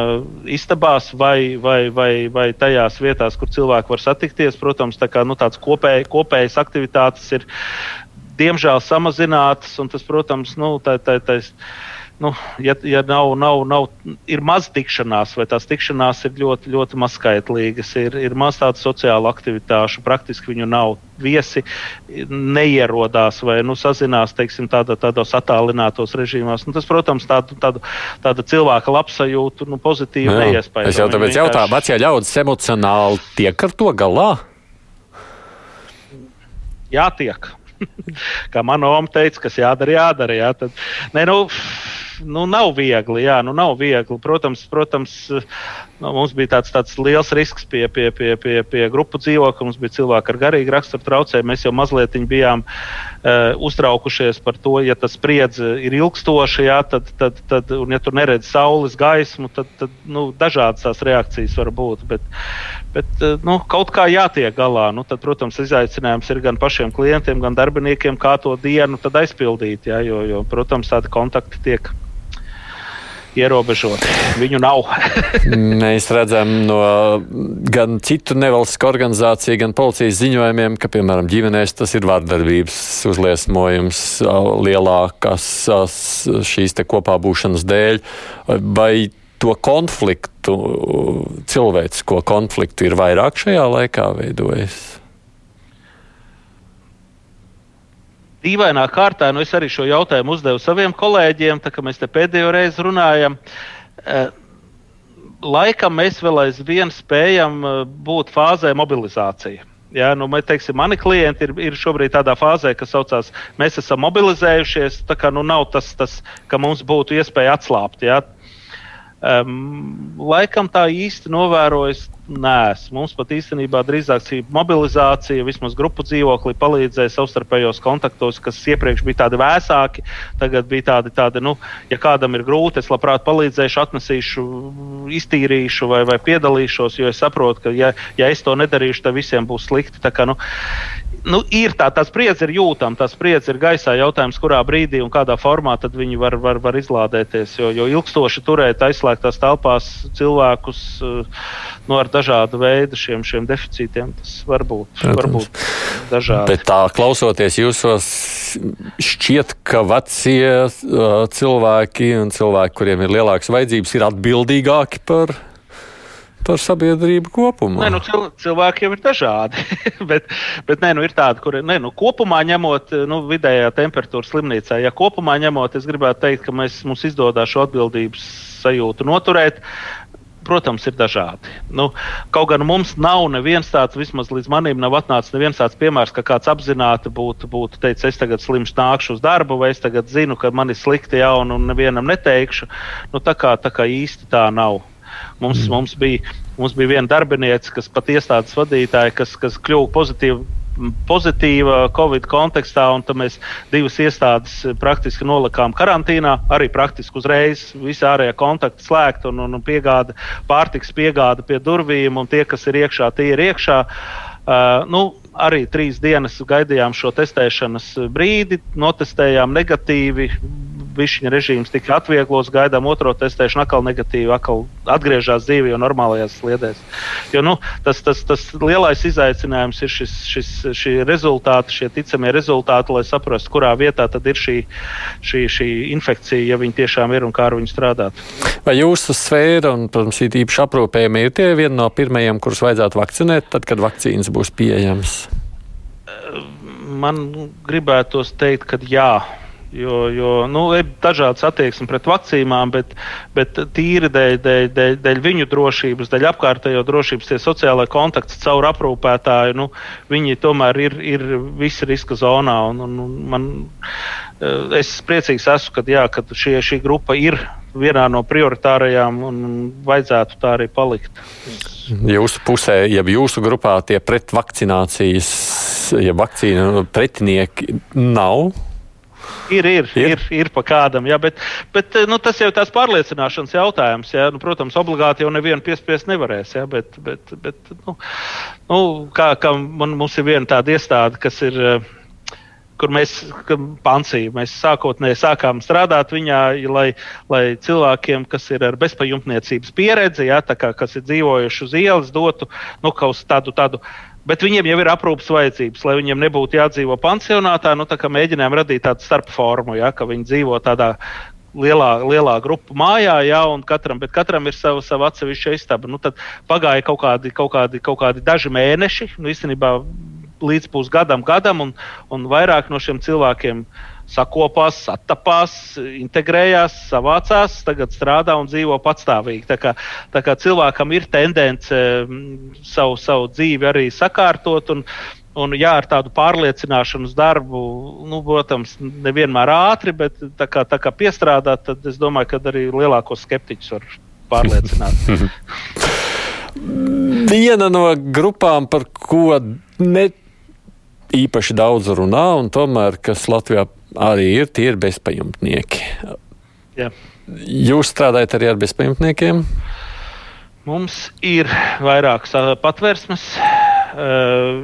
istabās vai, vai, vai, vai tajās vietās, kur cilvēki var satikties. Protams, tā kā, nu, tāds kopēj, kopējas aktivitātes ir diemžēl samazinātas, un tas, protams, nu, tā, tā, tā, tā nu, ja, ja nav, nav, nav, ir maz tikšanās, vai tās tikšanās ir ļoti, ļoti mazskaitlīgas, ir, ir maz tādu sociālu aktivitāšu, praktiski viņu nav. Viesi neierodās vai nu, sazinās teiksim, tāda, tādos attālinātos režīmos. Nu, tas, protams, tādu, tādu, tādu cilvēka labsajūtu nu, pozitīvi neiespējas. Es jau tāpēc vienkārši... jautāju, vecie ļaudis emocionāli tiek ar to galā? Jātiek. Kā manā omā teica, kas jādara, jādara. Jā, tad, ne, nu, nu, nav viegli. Jā, nu, nav viegli. Protams, protams nu, mums bija tāds, tāds liels risks pie, pie, pie, pie, pie grupu dzīvokļa. Mums bija cilvēki ar garīgu raksturu traucējumu. Mēs jau mazliet bijām uh, uztraukušies par to, ja tas spriedzi ir ilgstoši, jā, tad, tad, tad, un ja tur neredz saules gaismu, tad, tad nu, dažādas tās reakcijas var būt. Bet, bet uh, nu, kaut kā jātiek galā. Nu, tad, protams, izaicinājums ir gan pašiem klientiem, gan darbiniekiem, kā to dienu aizpildīt. Jā, jo, jo, protams, tādi kontakti tiek ierobežoti. Viņu nav. Mēs redzam no gan citu nevalstisku organizāciju, gan policijas ziņojumiem, ka, piemēram, ģimenēs tas ir vardarbības uzliesmojums lielākas šīs te kopā būšanas dēļ. Vai to konfliktu, cilvēcisko konfliktu ir vairāk šajā laikā veidojis? Dīvainā kārtā, nu es arī šo jautājumu uzdevu saviem kolēģiem, tā kā mēs te pēdējo reizi runājam. Eh, laikam mēs vēl aizvien spējam eh, būt fāzē mobilizācija. Ja, nu, mēs, teiksim, mani klienti ir, ir šobrīd tādā fāzē, kas saucās, mēs esam mobilizējušies. Tā kā nu, nav tas, tas, ka mums būtu iespēja atslābt. Ja. Um, laikam tā īsti novērojas Nē, mums pat īstenībā drīzāk šī mobilizācija, vismaz grupu dzīvoklī, palīdzēja savstarpējos kontaktos, kas iepriekš bija tādi vēsāki. Tagad bija tādi, tādi nu, ja kādam ir grūti, es labprāt palīdzēšu, atnesīšu, iztīrīšu vai, vai piedalīšos, jo es saprotu, ka, ja, ja es to nedarīšu, tad visiem būs slikti. Tā kā, nu, nu, ir tā, tā spriedze ir jūtama, tā spriedze ir gaisā. Jautājums, kurā brīdī un kādā formā viņi var, var, var izlādēties. Jo, jo ilgstoši turēt aizslēgtās telpās cilvēkus nu, ar dažādu veidu šiem, šiem deficītiem. Tas var būt, var būt dažādi. Bet tā klausoties jūsos, šķiet, ka vecie cilvēki un cilvēki, kuriem ir lielākas vajadzības, ir atbildīgāki par par sabiedrību kopumā. Nē, nu, cil cilvēkiem ir dažādi. bet bet nē, nu, ir tādi, kur nē, nu, kopumā ņemot, nu, vidējā temperatūra slimnīcā, ja kopumā ņemot, es gribētu teikt, ka mēs, mums izdodas šo atbildības sajūtu noturēt protams, ir dažādi. Nu, kaut gan mums nav neviens tāds, vismaz līdz manim nav atnācis neviens tāds piemērs, ka kāds apzināti būtu, būtu teicis, es tagad slims nākšu uz darbu, vai es tagad zinu, ka man ir slikti jau un nevienam neteikšu. Nu, tā, kā, tā kā īsti tā nav. Mums, mm. mums, bija, mums bija viena darbiniece, kas pat iestādes vadītāja, kas, kas kļuva pozitīva pozitīva Covid kontekstā, un mēs divas iestādes praktiski nolikām karantīnā. Arī praktiski uzreiz visi ārējie kontakti slēgti un, un piegāda, pārtiks piegāda pie durvīm, un tie, kas ir iekšā, tie ir iekšā. Uh, nu, arī trīs dienas gaidījām šo testēšanas brīdi, notestējām negatīvi, bišķiņa režīms tika atvieglots, gaidām otro testēšanu, atkal negatīvi, atkal atgriežas dzīve jau normālajās sliedēs. Jo, nu, tas, tas, tas lielais izaicinājums ir šis, šis, šī rezultāti, šie ticamie rezultāti, lai saprastu, kurā vietā tad ir šī, šī, šī infekcija, ja viņi tiešām ir un kā ar viņu strādāt. Vai jūsu sfēra un, protams, īpaši aprūpējumi ir tie vieni no pirmajiem, kurus vajadzētu vakcinēt, tad, kad vakcīnas būs pieejamas? Man gribētos teikt, ka jā. Jo, jo nu, ir dažādas attieksmes pret vakcīnām, bet, bet tīri dēļ, dēļ, dēļ, dēļ viņu drošības, dēļ apkārtējo drošības, tie sociālai kontakti caur aprūpētāju, nu, viņi tomēr ir, ir visi riska zonā. Un, un man, eh, es priecīgs esmu, ka, jā, ka šie, šī grupa ir vienā no prioritārajām un vajadzētu tā arī palikt. Jūsu pusē, ja jūsu grupā tie pretvakcinācijas, ja vakcīnu pretinieki nav, Ir, ir, ir, ir, ir pa kādam, jā, bet, bet nu, tas jau ir tāds pārliecināšanas jautājums. Jā, nu, protams, obligāti jau nevienu piespiest nevarēs, jā, bet, bet, bet nu, nu, kā, kā man, mums ir viena tāda iestāde, kas ir. Kur mēs, pansī, mēs sākotnēji sākām strādāt viņā, lai, lai cilvēkiem, kas ir ar bezpajumtniecības pieredzi, jā, kā, kas ir dzīvojuši uz ielas, dotu nu, kaut tādu, tādu uh, Bet viņiem jau ir aprūpas vajadzības, lai viņiem nebūtu jādzīvo pansionātā. Nu, mēģinājām radīt tādu starpformu, ja, ka viņi dzīvo tādā lielā, lielā grupu mājā, ja, un katram, katram ir sava, sava atsevišķa istaba. Nu, tad pagāja kaut kādi, kaut kādi, kaut kādi daži mēneši, nu, īstenībā līdz pusgadam, gadam, un, un vairāk no šiem cilvēkiem sakopās, attapās, integrējās, savācās, tagad strādā un dzīvo patstāvīgi. Tā kā, tā kā cilvēkam ir tendence mm, savu, savu dzīvi arī sakārtot. Un, Un, jā, ar tādu pārliecināšanas darbu, nu, protams, nevienmēr ātri, bet tā kā, tā kā piestrādāt, tad es domāju, ka arī lielākos skeptiķus var pārliecināt. Viena no grupām, par ko ne īpaši daudz runā, un tomēr, kas Latvijā arī ir, tie ir bezpajumtnieki. Jā. Jūs strādājat arī ar bezpajumtniekiem? Mums ir vairākas patvērsmes,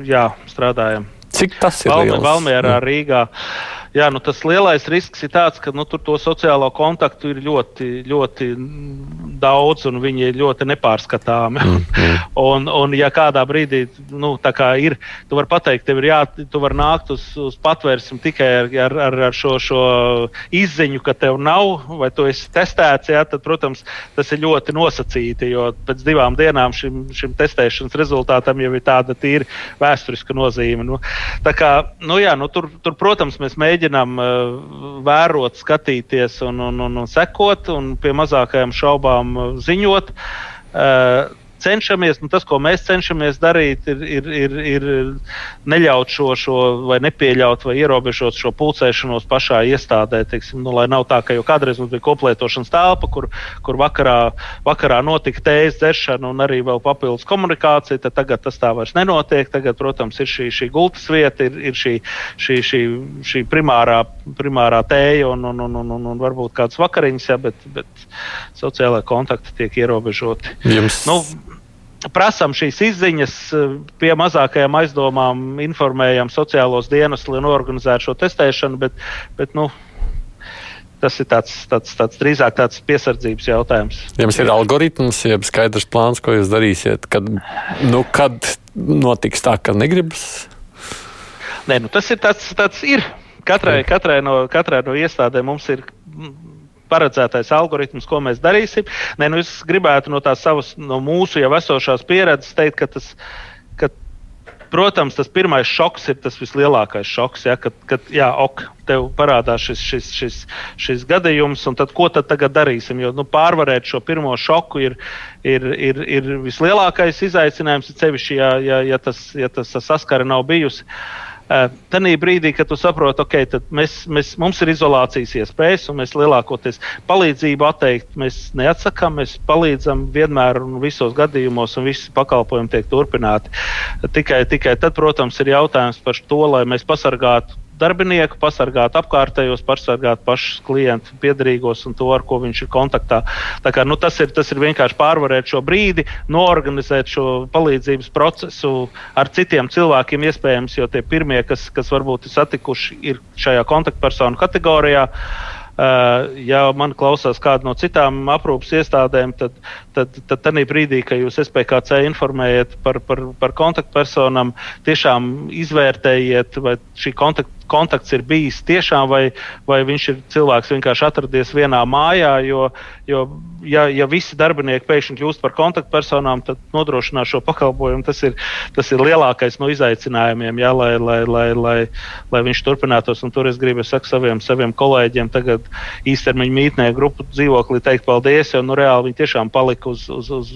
jā, strādājam. Cik tas ir? Valmē, Valmērā, Rīgā. Uh, jā, nu, tas lielais risks ir tāds, ka nu, tur to sociālo kontaktu ir ļoti, ļoti daudz un viņi ir ļoti nepārskatāmi. Mm, mm. un, un, ja kādā brīdī nu, kā ir, tu vari pateikt, tev ir jā, tu vari nākt uz, uz patvērsmu tikai ar, ar, ar, ar šo, šo izziņu, ka tev nav, vai tu esi testēts, jā, tad, protams, tas ir ļoti nosacīti, jo pēc divām dienām šim, šim testēšanas rezultātam jau ir tāda tīra vēsturiska nozīme. Nu, tā kā, nu, jā, nu, tur, tur, protams, mēs mēģinām mēģinām uh, vērot, skatīties un, un, un, un sekot, un pie mazākajām šaubām uh, ziņot. Uh, cenšamies, nu, tas, ko mēs cenšamies darīt, ir, ir, ir, ir neļaut šo, šo vai nepieļaut vai ierobežot šo pulcēšanos pašā iestādē. Teiksim, nu, lai nav tā, ka jau kādreiz mums bija koplietošanas telpa, kur, kur vakarā, vakarā notika tējas dzeršana un arī vēl papildus komunikācija. Tagad tas tā vairs nenotiek. Tagad, protams, ir šī, šī gultas vieta, ir, ir šī, šī, šī, šī primārā, primārā tēja un, un, un, un, un, un varbūt kādas vakariņas, ja, bet, bet sociālai kontakti tiek ierobežoti. Jums... Nu, prasām šīs izziņas, eh, pie mazākajām aizdomām informējam sociālos dienas, lai norganizētu šo testēšanu, bet, bet nu, tas ir tāds, tāds, tāds drīzāk tāds piesardzības jautājums. Jums ir algoritms, jeb skaidrs plāns, ko jūs darīsiet, kad, nu, kad notiks tā, ka negribas? Nē, nu, tas ir tāds, tāds ir. Katrai, katrai, no, katrai no iestādēm mums ir paredzētais algoritms, ko mēs darīsim. Nē, nu es gribētu no tās savas, no mūsu jau esošās pieredzes teikt, ka tas. Ka, Protams, tas pirmais šoks ir tas vislielākais šoks. Ja, kad, kad jā, ok, tev parādās šis, šis, šis, šis gadījums, un tad, ko tad tagad darīsim? Jo nu, pārvarēt šo pirmo šoku ir, ir, ir, ir vislielākais izaicinājums, ceļš, ja, ja, ja, tas, ja tas saskara nav bijusi. Uh, Tanī brīdī, kad tu saproti, ok, mēs, mēs, mums ir izolācijas iespējas, un mēs lielākoties palīdzību atteikt, mēs neatsakām, mēs palīdzam vienmēr un visos gadījumos, un visi pakalpojumi tiek turpināti. Tikai, tikai tad, protams, ir jautājums par to, lai mēs pasargātu darbinieku, pasargāt apkārtējos, pasargāt pašus klientu piedarīgos un to, ar ko viņš ir kontaktā. Tā kā, nu, tas, ir, tas ir vienkārši pārvarēt šo brīdi, noorganizēt šo palīdzības procesu ar citiem cilvēkiem, iespējams, jo tie pirmie, kas, kas varbūt ir satikuši, ir šajā kontaktpersonu kategorijā. ja man klausās kāda no citām aprūpas iestādēm, tad, tad, tad tādā brīdī, kad jūs SPKC informējat par, par, par kontaktpersonām, tiešām izvērtējiet, vai šī kontakt, kontakts ir bijis tiešām, vai, vai viņš ir cilvēks vienkārši atradies vienā mājā. Jo, jo ja, ja visi darbinieki pēkšņi kļūst par kontaktpersonām, tad nodrošināt šo pakalpojumu tas ir, tas ir lielākais no izaicinājumiem, jā, lai, lai, lai, lai, lai viņš turpinātos. Un tur es gribu saku saviem, saviem kolēģiem tagad īstermiņa mītnē grupu dzīvoklī teikt paldies, jo nu, reāli viņi tiešām palika uz, uz, uz,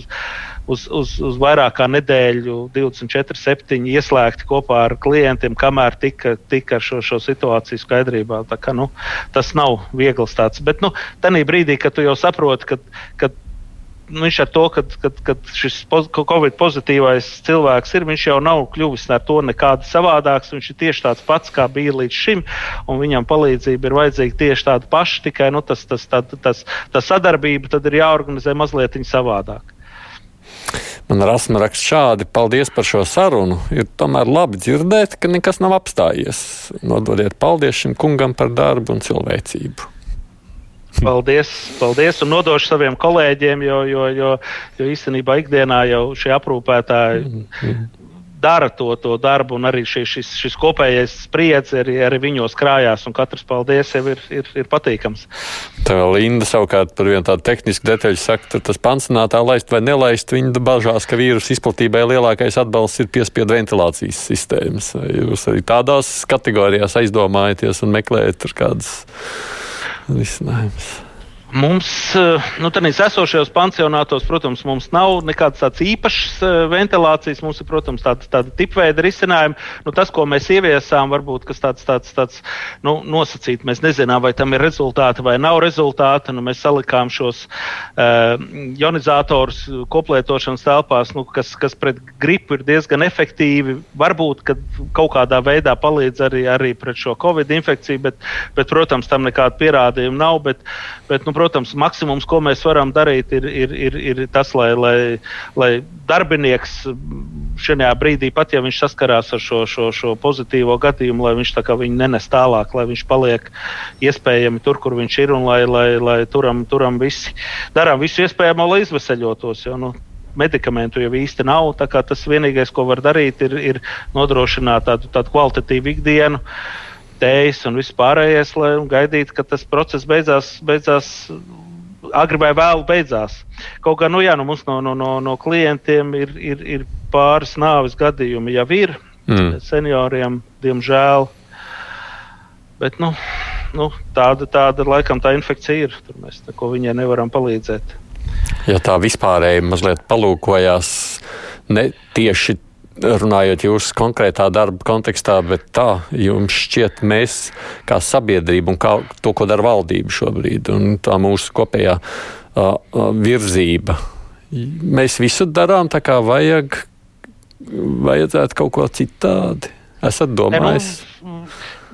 uz, uz, uz vairāk kā nedēļu, 24, 7 ieslēgti kopā ar klientiem, kamēr tika, tika šo, šo situāciju skaidrībā. Kā, nu, tas nav viegls tāds. Bet nu, tajā brīdī, kad tu jau saproti, ka, ka viņš ar to, ka, ka, ka šis covid pozitīvais cilvēks ir, viņš jau nav kļuvis ar to nekādi savādāks. Viņš ir tieši tāds pats, kā bija līdz šim, un viņam palīdzība ir vajadzīga tieši tāda paša, tikai nu, tas, tas, tā, tas, tā sadarbība tad ir jāorganizē mazliet savādāk. Man rasma raksta šādi: Paldies par šo sarunu. Ir tomēr labi dzirdēt, ka nekas nav apstājies. Nododiet paldies šim kungam par darbu un cilvēcību. Paldies, paldies un nodošu saviem kolēģiem, jo, jo, jo, jo īstenībā ikdienā jau šie aprūpētāji mm -hmm. dara to, to darbu, un arī šis, šis, šis kopējais spriedzi arī, arī viņos krājās, un katrs paldies jau ir, ir, ir patīkams. Tā Linda savukārt par vienu tādu tehnisku detaļu saka, tur tas pansionātā laist vai nelaist, viņa bažās, ka vīrusu izplatībai lielākais atbalsts ir piespiedu ventilācijas sistēmas. Jūs arī tādās kategorijās aizdomājaties un meklējat tur kādas risinājums. Mums, eh, nu, tādās esošajos pansionātos, protams, mums nav nekādas tādas īpašas eh, ventilācijas. Mums ir, protams, tāda, tāda tipveida risinājuma. Nu, tas, ko mēs ieviesām, varbūt tas tāds, tāds, tāds nu, nosacīts. Mēs nezinām, vai tam ir rezultāti vai nav rezultāti. Nu, mēs salikām šos uh, ionizātorus koplietošanas telpās, nu, kas, kas pret gripu ir diezgan efektīvi. Varbūt kaut kādā veidā palīdz arī, arī pret šo covid infekciju, bet, bet protams, tam nekāda pierādījuma nav. Bet, bet, nu, protams, maksimums, ko mēs varam darīt, ir, ir, ir, ir tas, lai, lai, lai darbinieks šajā brīdī, pat ja viņš saskarās ar šo, šo, šo pozitīvo gadījumu, lai viņš viņu nenes tālāk, lai viņš paliek iespējami tur, kur viņš ir, un lai, lai, lai turam, turam visi, darām visu iespējamo, lai izveseļotos. Jo, nu, medikamentu jau īsti nav. Tas vienīgais, ko var darīt, ir, ir nodrošināt tādu, tādu kvalitatīvu ikdienu. Uh, tējas un viss pārējais, lai gaidītu, ka tas process beidzās, beidzās agri vai vēlu beidzās. Kaut gan nu, jā, nu, mums no, no, no, no klientiem ir, ir, ir pāris nāves gadījumi jau ir mm. senioriem, diemžēl. Bet, nu, nu, tāda, tāda laikam tā infekcija ir. Tur mēs neko viņai nevaram palīdzēt. Ja tā vispārēji mazliet palūkojās ne tieši runājot jūsu konkrētā darba kontekstā, bet tā jums šķiet, mēs kā sabiedrība un kā to, ko dara valdība šobrīd, un tā mūsu kopējā uh, virzība. Mēs visu darām tā, kā vajag, vajadzētu kaut ko citādi. Esat domājis? Ne, nu,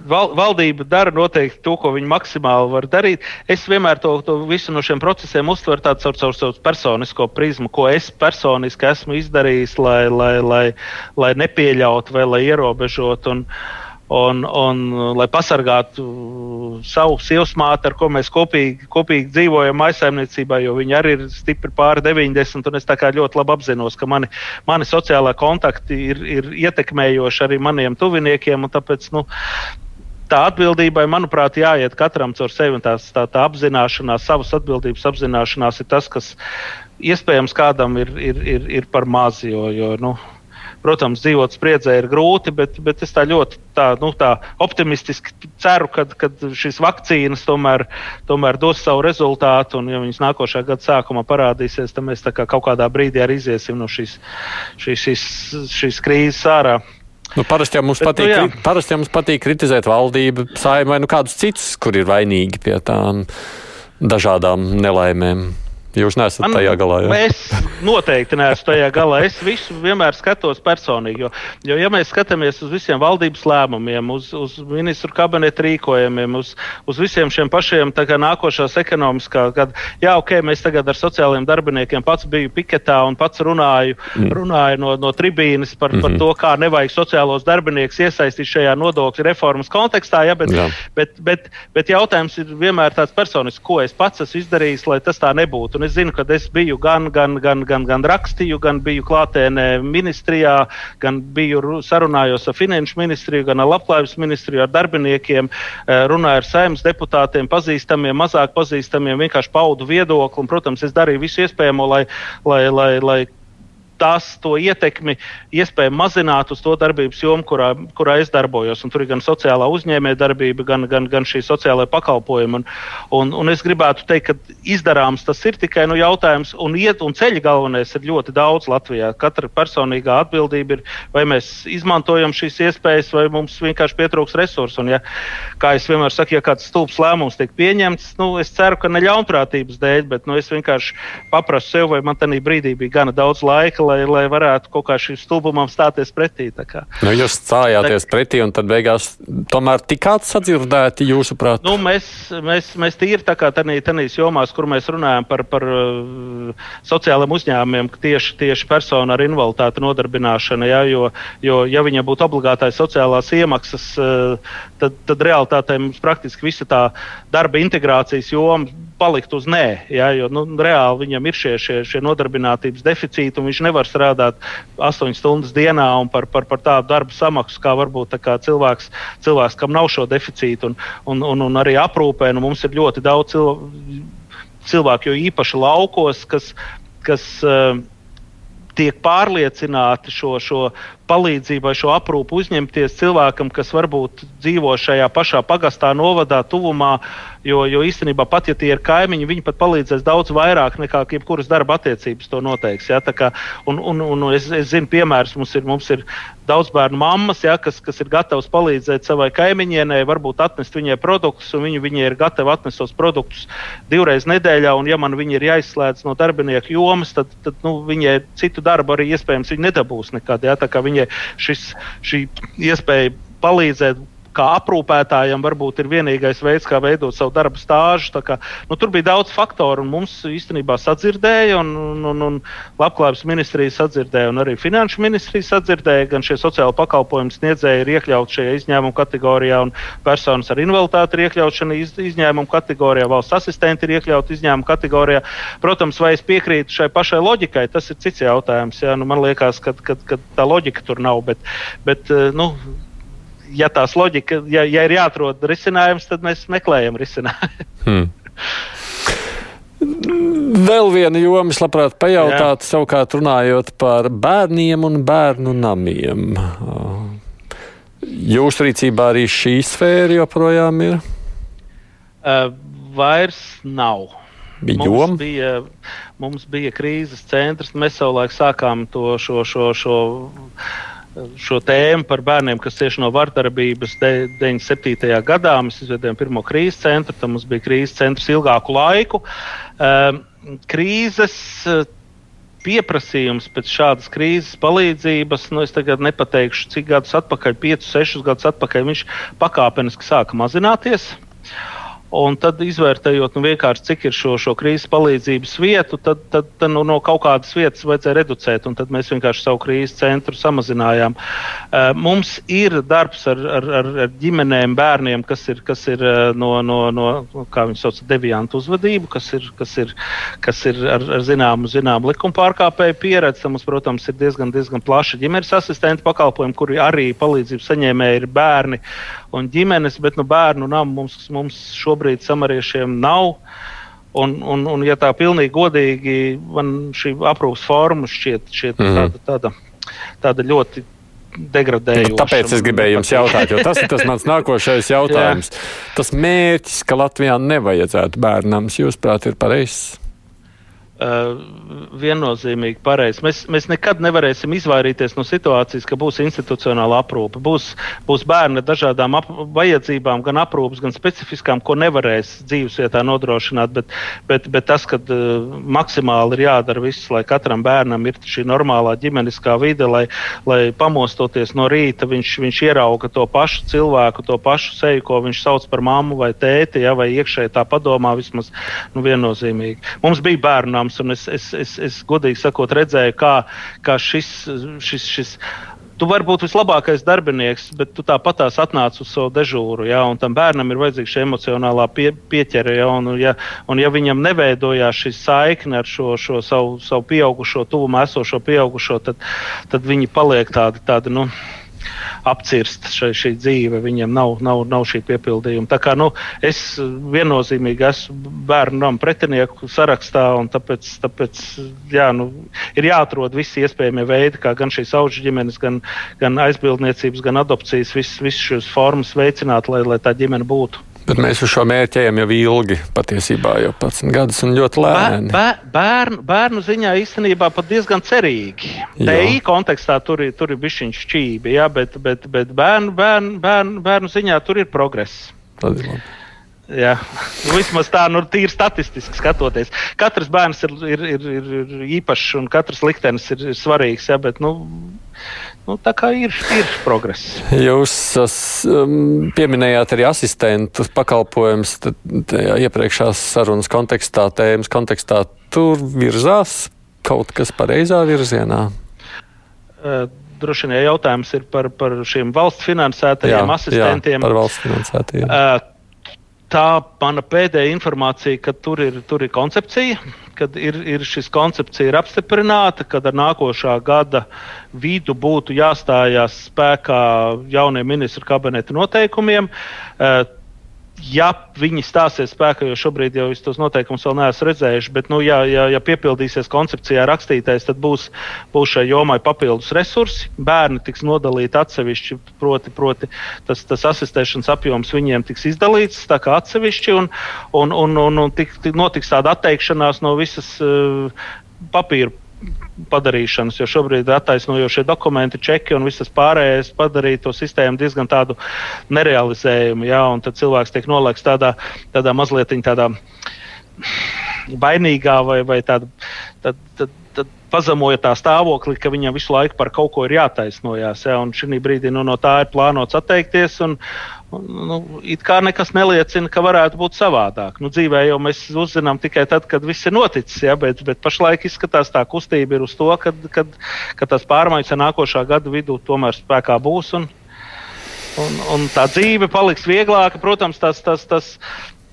val, valdība dara noteikti to, ko viņi maksimāli var darīt. Es vienmēr to, to visu no šiem procesiem uztveru tādu caur savu, savu personisko prizmu, ko es personiski esmu izdarījis, lai, lai, lai, lai nepieļautu vai lai ierobežotu. Un, un, un lai pasargātu savu sievas māti, ar ko mēs kopīgi, kopīgi dzīvojam maisaimniecībā, jo viņi arī ir stipri pāri 90. Es ļoti labi apzinos, ka mani, mani sociālā kontakti ir, ir ietekmējoši arī maniem tuviniekiem. Tāpēc nu, tā atbildībai, manuprāt, jāiet katram caur sevi. Tās, tā, tā apzināšanās, savas atbildības apzināšanās ir tas, kas iespējams kādam ir, ir, ir, ir par maz. Jo, jo, nu, protams, dzīvot spriedzē ir grūti, bet, bet es tā ļoti tā, nu, tā optimistiski ceru, ka šīs vakcīnas tomēr, tomēr dos savu rezultātu. Un, ja viņas nākošā gada sākumā parādīsies, tad mēs kā kaut kādā brīdī arī iziesim no šīs, šīs, šīs, šīs krīzes ārā. Nu, parasti, jau Bet, patīk, nu, parasti jau mums patīk kritizēt valdību, saimē nu kādus citus, kur ir vainīgi pie tām dažādām nelaimēm. Jūs neesat Man, tajā galā. Jā? Es noteikti neesmu tajā galā. Es visu vienmēr skatos personīgi. Jo, jo ja mēs skatāmies uz visiem valdības lēmumiem, uz, uz ministru kabineta rīkojumiem, uz, uz visiem šiem pašiem nākošās ekonomiskā, kad, jā, ok, mēs tagad ar sociālajiem darbiniekiem pats biju piketā un pats runāju, mm. runāju no, no tribīnes par, mm -hmm. par mhm. to, kā nevajag sociālos darbiniekus iesaistīt šajā nodokļu reformas kontekstā. Ja, bet, jā. bet, bet, bet jautājums ir vienmēr tāds personisks, ko es pats esmu izdarījis, lai tas tā nebūtu. Un es zinu, ka es biju gan, gan, gan, gan, gan rakstīju, gan biju klātienē ministrijā, gan biju sarunājos ar finanšu ministriju, gan ar labklājības ministriju, ar darbiniekiem, eh, runāju ar saimnes deputātiem, pazīstamiem, mazāk pazīstamiem, vienkārši paudu viedokli. Un, protams, es darīju visu iespējamo, lai, lai, lai, lai tas to ietekmi iespējami mazināt uz to darbības jomu, kurā, kurā es darbojos. Un tur ir gan sociālā uzņēmējdarbība, gan, gan, gan šī sociālā pakalpojuma. Un, un, un es gribētu teikt, ka izdarāms tas ir tikai nu, jautājums, un, iet, un ceļi galvenais ir ļoti daudz Latvijā. Katra personīgā atbildība ir, vai mēs izmantojam šīs iespējas, vai mums vienkārši pietrūks resursu. Un, ja, kā es vienmēr saku, ja kāds stulbs lēmums tiek pieņemts, nu, es ceru, ka ne ļaunprātības dēļ, bet nu, es vienkārši paprasu sev, vai man tajā brīdī bija gana daudz laika, lai, lai varētu kaut kā šim stulbumam stāties pretī. Nu, jūs stājāties tā, pretī, un tad beigās tomēr tikāt sadzirdēti jūsuprāt? Nu, mēs, mēs, mēs tīri tā kā tenīs jomās, kur mēs runājam par, par uh, sociālajiem uzņēmumiem, tieši, tieši personu ar invaliditāti nodarbināšana, ja, jo, jo ja viņam būtu obligātais sociālās iemaksas, uh, tad, tad realitātē mums praktiski visa tā darba integrācijas joma palikt uz nē. Ja, jo nu, reāli viņam ir šie, šie, šie nodarbinātības deficīti, un viņš nevar strādāt 8 stundas dienā un par, par, par tādu darbu samaksu, kā varbūt kā cilvēks, cilvēks, kam nav šo deficītu, un, un, un, un arī aprūpē. Nu, mums ir ļoti daudz cilvēku, jo īpaši laukos, kas. kas uh, tiek pārliecināti šo, šo palīdzību vai šo aprūpu uzņemties cilvēkam, kas varbūt dzīvo šajā pašā pagastā, novadā, tuvumā. Jo, jo īstenībā pat ja tie ir kaimiņi, viņi pat palīdzēs daudz vairāk nekā jebkuras darba attiecības to noteiks. Ja? Kā, un, un, un es, es zinu, piemērs mums ir, mums ir daudz bērnu mammas, ja, kas, kas ir gatavas palīdzēt savai kaimiņienei, varbūt atnest viņai produktus, un viņi, viņi ir gatavi atnest tos produktus divreiz nedēļā. Un, ja man viņi ir jāizslēdz no darbinieku jomas, tad, tad nu, viņai citu darbu arī iespējams nedabūs nekad. Ja, viņai šis, šī iespēja palīdzēt kā aprūpētājam varbūt ir vienīgais veids, kā veidot savu darbu stāžu. Kā, nu, tur bija daudz faktoru, un mums īstenībā sadzirdēja, un, un, un, un Labklājības ministrija sadzirdēja, un arī Finanšu ministrija sadzirdēja, gan šie sociāla pakalpojumu sniedzēji ir iekļauti šajā izņēmuma kategorijā, un personas ar invaliditāti ir iekļauts šajā iz, izņēmuma kategorijā, valsts asistenti ir iekļauti izņēmuma kategorijā. Protams, vai es piekrītu šai pašai loģikai, tas ir cits jautājums. Jā, nu, man liekas, ka, tā loģika tur nav, bet, bet nu, ja tās loģika, ja, ja ir jāatrod risinājums, tad mēs meklējam risinājumu. Hmm. Vēl viena joma, es labprāt pajautātu, savukārt runājot par bērniem un bērnu namiem. Jūsu rīcībā arī šī sfēra joprojām ir? Uh, vairs nav. Bija mums, bija, mums bija krīzes centrs. Mēs savulaik sākām to šo, šo, šo šo tēmu par bērniem, kas cieši no vardarbības 97. gadā. Mēs izveidojām pirmo krīzes centru, tad mums bija krīzes centrs ilgāku laiku. Ehm, krīzes eh, pieprasījums pēc šādas krīzes palīdzības, nu, es tagad nepateikšu, cik gadus atpakaļ, 5, 6 gadus atpakaļ, viņš pakāpeniski sāka mazināties. Un tad, izvērtējot, nu, cik ir šo, šo krīzes palīdzības vietu, tad, tad, tad nu, no kaut kādas vietas vajadzēja reducēt, tad mēs vienkārši savu krīzes centru samazinājām. Uh, mums ir darbs ar, ar, ar, ar ģimenēm, bērniem, kas ir, kas ir uh, no, no, no, kā viņi sauc, deviantu uzvedību, kas ir, kas ir, kas ir ar, ar zināmu, zināmu likuma pārkāpēju pieredzi. Tam mums, protams, ir diezgan, diezgan plaša ģimenes asistenta pakalpojuma, kuri arī palīdzības saņēmēji ir bērni un ģimenes, bet nu, bērnu namu mums, mums šobrīd samariešiem nav. Un, un, un, ja tā pilnīgi godīgi, man šī aprūpas forma šķiet, šķiet mm -hmm. tāda, tāda, tāda ļoti degradējoša. Tāpēc es gribēju jums jautāt, jo tas ir tas mans nākošais jautājums. tas mērķis, ka Latvijā nevajadzētu bērnam, jūsuprāt, ir pareizs? Uh, viennozīmīgi pareizi. Mēs, mēs nekad nevarēsim izvairīties no situācijas, ka būs institucionāla aprūpe. Būs, būs bērni ar dažādām ap, vajadzībām, gan aprūpes, gan specifiskām, ko nevarēs dzīvesvietā nodrošināt. Bet, bet, bet tas, ka uh, maksimāli ir jādara viss, lai katram bērnam ir šī normālā ģimeniskā vide, lai, lai pamostoties no rīta viņš, viņš ierauga to pašu cilvēku, to pašu seju, ko viņš sauc par mammu vai tēti, ja, vai iekšēji tā padomā vismaz nu, viennozīmīgi. Mums bija bērnams, un es, es, es, es godīgi sakot, redzēju, kā, kā šis, šis, šis tu vari būt vislabākais darbinieks, bet tu tāpat tās atnāc uz savu dežūru. Ja, tam bērnam ir vajadzīga šī emocionālā pie, pieķere. Ja, un, ja, un ja viņam neveidojās šī saikne ar šo, šo savu, savu pieaugušo, tuvumā esošo pieaugušo, tad, tad viņi paliek tādi. tādi nu, apcirst šai, šī dzīve, viņiem nav, nav, nav šī piepildījuma. Tā kā nu, es viennozīmīgi esmu bērnu namu pretinieku sarakstā, un tāpēc, tāpēc jā, nu, ir jāatrod visi iespējamie veidi, kā gan šīs auga ģimenes, gan, gan aizbildniecības, gan adopcijas, visas vis šīs formas veicināt, lai, lai tā ģimene būtu. Bet mēs uz šo mērķi ejam jau ilgi, patiesībā jau 11 gadus un ļoti lēni. Bēr, bērnu, bērnu ziņā īstenībā pat diezgan cerīgi. TI kontekstā tur ir, tur ir bišķiņš šķībi, jā, bet, bet, bet bērnu, bērnu, bērnu, bērnu ziņā tur ir progress. Tad ir labi. Jā, vismaz tā, nu, tīri statistiski skatoties. Katrs bērns ir, ir, ir, ir īpašs un katrs liktenis ir, ir svarīgs. Jā, bet, nu, Nu, tā kā ir, ir progress. Jūs um, pieminējāt arī asistentu pakalpojumus iepriekšējās sarunas kontekstā, tēmas kontekstā. Tur virzās kaut kas pareizā virzienā. Uh, droši vien jautājums ir par, par šiem valsts finansētajiem jā, asistentiem. Jā, par valsts finansētajiem. Uh, tā mana pēdējā informācija, ka tur ir, tur ir koncepcija, kad ir, ir šis koncepcija ir apstiprināta, kad ar nākošā gada vidu būtu jāstājās spēkā jauniem ministru kabineta noteikumiem. Uh, ja viņi stāsies spēkā, jo šobrīd jau tos noteikumus vēl neesmu redzējuši, bet, nu, ja, ja, ja piepildīsies koncepcijā rakstītais, tad būs, būs šai jomai papildus resursi. Bērni tiks nodalīti atsevišķi, proti, proti tas, tas asistēšanas apjoms viņiem tiks izdalīts atsevišķi, un, un, un, un, un tik, notiks tāda atteikšanās no visas uh, papīra padarīšanas, jo šobrīd attaisnojošie dokumenti, čeki un visas pārējais padarīja to sistēmu diezgan tādu nerealizējumu. Ja, tad cilvēks tiek nolaists tādā, tādā mazliet tādā bainīgā vai, vai tādā. Tad, tad, pazemoja tā stāvokli, ka viņam visu laiku par kaut ko ir jātaisnojas. Ja, un šī brīdī nu, no tā ir plānots atteikties. Un, nu, it kā nekas neliecina, ka varētu būt savādāk. Nu, dzīvē jau mēs uzzinām tikai tad, kad viss ir noticis, ja, bet, bet pašlaik izskatās tā kustība ir uz to, ka, kad, kad tās pārmaiņas nākošā gada vidū tomēr spēkā būs. Un, un, un tā dzīve paliks vieglāka. Protams, tas, tas, tas,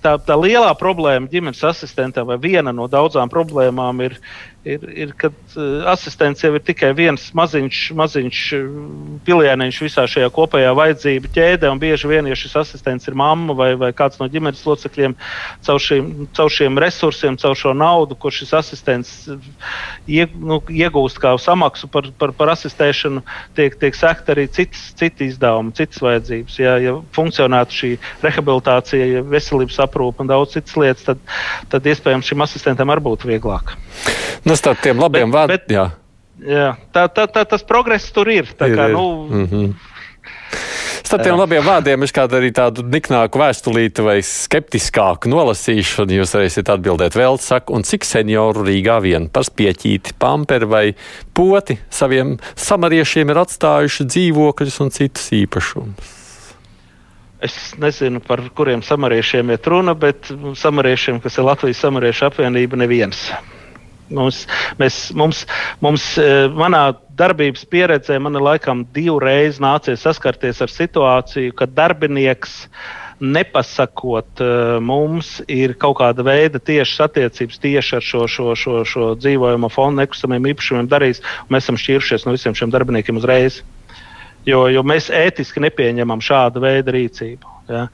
tā, tā lielā problēma ģimenes asistentam vai viena no daudzām problēmām ir, ir, ir kad uh, asistents jau ir tikai viens maziņš, maziņš uh, pilieniņš visā šajā kopējā vajadzību ķēdē. Bieži vien, ja šis asistents ir mamma vai, vai kāds no ģimenes locekļiem, caur šiem, caur šiem resursiem, caur šo naudu, ko šis asistents uh, ieg, nu, iegūst kā samaksu par, par, par asistēšanu, tiek, tiek sekta arī citas, citi izdevumi, citas vajadzības. Ja, ja funkcionētu šī rehabilitācija, ja veselības aprūpe un daudz citas lietas, tad, tad iespējams šim asistentam arī būtu vieglāk. Nu, starp tiem labiem vārdiem. Jā, tā, tā, tā, tas progress tur ir. Tā ir, kā, ir. Nu, mm -hmm. Starp tiem labiem vārdiem es kādu arī tādu niknāku vēstulīti vai skeptiskāku nolasīšu, un jūs varēsiet atbildēt vēl, saku, un cik senioru Rīgā vien par spieķīti, pamperi vai poti saviem samariešiem ir atstājuši dzīvokļus un citus īpašumus. Es nezinu, par kuriem samariešiem ir runa, bet samariešiem, kas ir Latvijas samariešu apvienība, neviens. Mums, mēs, mums, mums, e, manā darbības pieredzē man ir laikam divreiz nācies saskarties ar situāciju, kad darbinieks nepasakot e, mums, ir kaut kāda veida tiešas attiecības tieši ar šo, šo, šo, šo dzīvojamo fondu nekustamiem īpašumiem darījis. Mēs esam šķiršies no visiem šiem darbiniekiem uzreiz. Jo, jo mēs ētiski nepieņemam šādu veidu rīcību. Ja.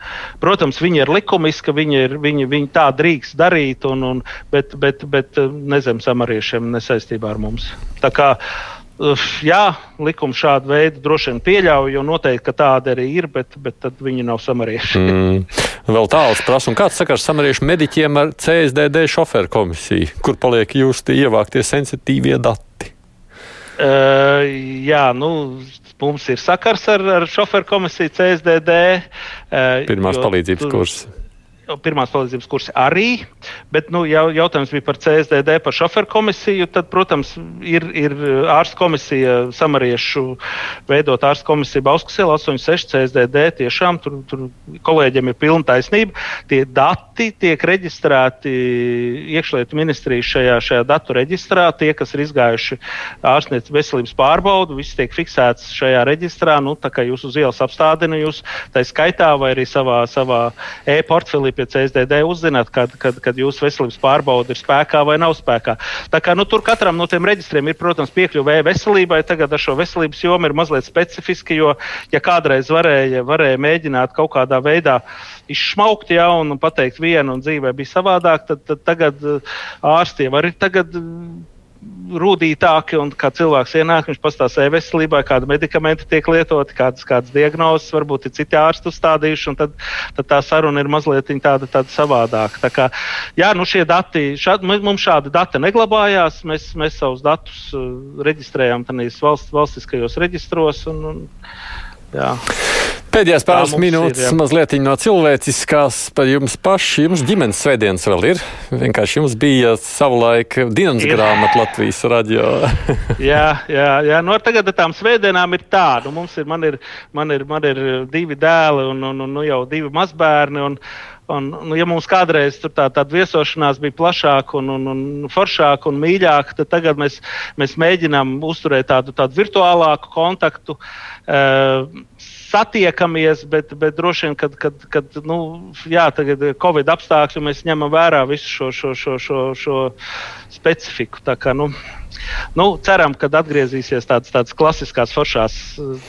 Protams, viņi ir likumiski, viņi, ir, viņi, viņi tā drīkst darīt, un, un, bet, bet, bet ne zem samariešiem, ne saistībā ar mums. Tā kā Jā, likums šādu veidu droši vien pieļauj, jo noteikti tāda arī ir, bet, bet viņi nav samarieši. Mm. Vēl tāls prasa, kāds sakars samariešu mediķiem ar CSDD šoferu komisiju? Kur paliek jūsu ievāktie sensitīvie dati? Uh, jā, nu, mums ir sakars ar, ar šoferu komisiju CSDD. Uh, Pirmās palīdzības kursus pirmās palīdzības kursi arī, bet nu, jau, jautājums bija par CSDD, par šoferu komisiju. Tad, protams, ir, ir ārsta komisija, samariešu veidot ārsta komisiju Bauskas 86 CSDD. Tiešām tur, tur kolēģiem ir pilna taisnība. Tie dati tiek reģistrēti iekšlietu ministrijas šajā, šajā datu reģistrā. Tie, kas ir izgājuši ārstniecības veselības pārbaudu, viss tiek fiksēts šajā reģistrā. Nu, tā kā jūs uz ielas apstādina, jūs tā skaitā vai arī savā, savā e-portfelī pie CSDD uzzināt, kad, kad, kad jūsu veselības pārbaude ir spēkā vai nav spēkā. Tā kā nu, tur katram no tiem reģistriem ir, protams, piekļuve veselībai. Tagad ar šo veselības jomu ir mazliet specifiski, jo, ja kādreiz varēja, varēja mēģināt kaut kādā veidā izšmaukt ja, un pateikt vienu, un dzīvē bija savādāk, tad, tad tagad ārstiem arī tagad rūtītāki, un kā cilvēks ienāk, viņš pastāsta e-veselībai, kāda medikamenta tiek lietoti, kādas, kādas diagnozes, varbūt ir citi ārsti uzstādījuši, un tad, tad tā saruna ir mazliet tāda, tāda savādāka. Tā kā, jā, nu šie dati, šād, mums šādi dati neglabājās, mēs, mēs savus datus uh, reģistrējām tādīs valst, valstiskajos reģistros. Un, un, jā. Pēdējās pāris minūtes ir, jā. mazliet no cilvēciskās par jums pašu. Jums ģimenes svētdienas vēl ir. Vienkārši jums bija savulaik dienas grāmata Latvijas radio. jā, jā, jā. Nu, tagad ar tām svētdienām ir tā. Nu, mums ir, man ir, man ir, man ir divi dēli un, un, un nu, jau divi mazbērni. Un, Un, nu, ja mums kādreiz tā, tāda viesošanās bija plašāka, un, un, un foršāka un mīļāka, tad tagad mēs, mēs mēģinām uzturēt tādu, tādu virtuālāku kontaktu. Uh, satiekamies, bet, bet droši vien, kad, kad, kad nu, jā, tagad ir Covid apstākļi, mēs ņemam vērā visu šo, šo, šo, šo, šo specifiku. Tā kā, nu, nu, ceram, ka atgriezīsies tādas, tādas klasiskās foršās.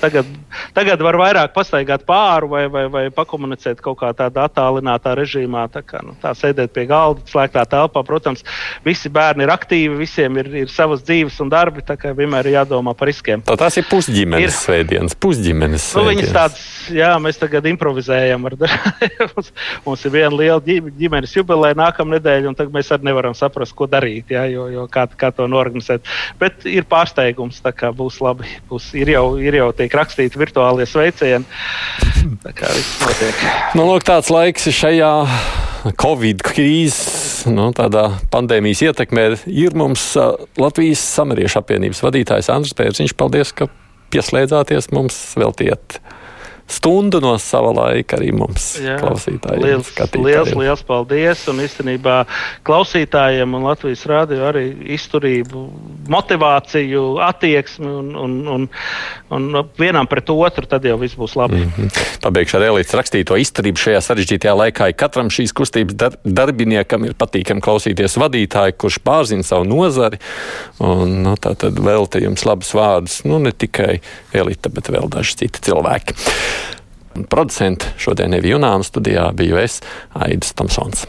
Tagad, tagad var vairāk pastaigāt pāri vai, vai, vai pakomunicēt kaut kā tādā attālinātā režīmā. Tā, kā, nu, tā sēdēt pie galda, slēgtā telpā. Protams, visi bērni ir aktīvi, visiem ir, ir savas dzīves un darbi. Tā kā vienmēr ir jādomā par riskiem. Tā tās ir pusģimenes ir. Svētdienas, pusģimenes. Nu, viņas tādas, jā, mēs tagad improvizējam. mums, mums ir viena liela ģimenes jubileja nākamā nedēļa, un tagad mēs arī nevaram saprast, ko darīt, jā, jo, jo kā, kā to norganizēt bet, ir pārsteigums. Būs labi. Būs, ir, jau, ir jau tiek rakstīti virtuālie sveicieni. Tā kā viss notiek. Nu, lūk, tāds laiks šajā Covid krīzes, nu, tādā pandēmijas ietekmē ir mums Latvijas samariešu apvienības vadītājs Andris Pērziņš. Paldies, ka pieslēdzāties mums veltiet stundu no sava laika arī mums, Jā, klausītājiem. Liels, liels, liels paldies! Un īstenībā klausītājiem un Latvijas rādio arī izturību, motivāciju, attieksmi un, un, un, un vienam pret otru, tad jau viss būs labi. Mm -hmm. Pabeigšu ar Elītes rakstīto izturību šajā sarežģītajā laikā. Katram šīs kustības dar darbiniekam ir patīkami klausīties vadītāju, kurš pārzina savu nozari. Un, nu, tā tad velta jums labus vārdus, nu ne tikai Elīte, bet vēl daži citi cilvēki. Producents šodien Evi Junāna studijā biju es, Aidis Tomsons.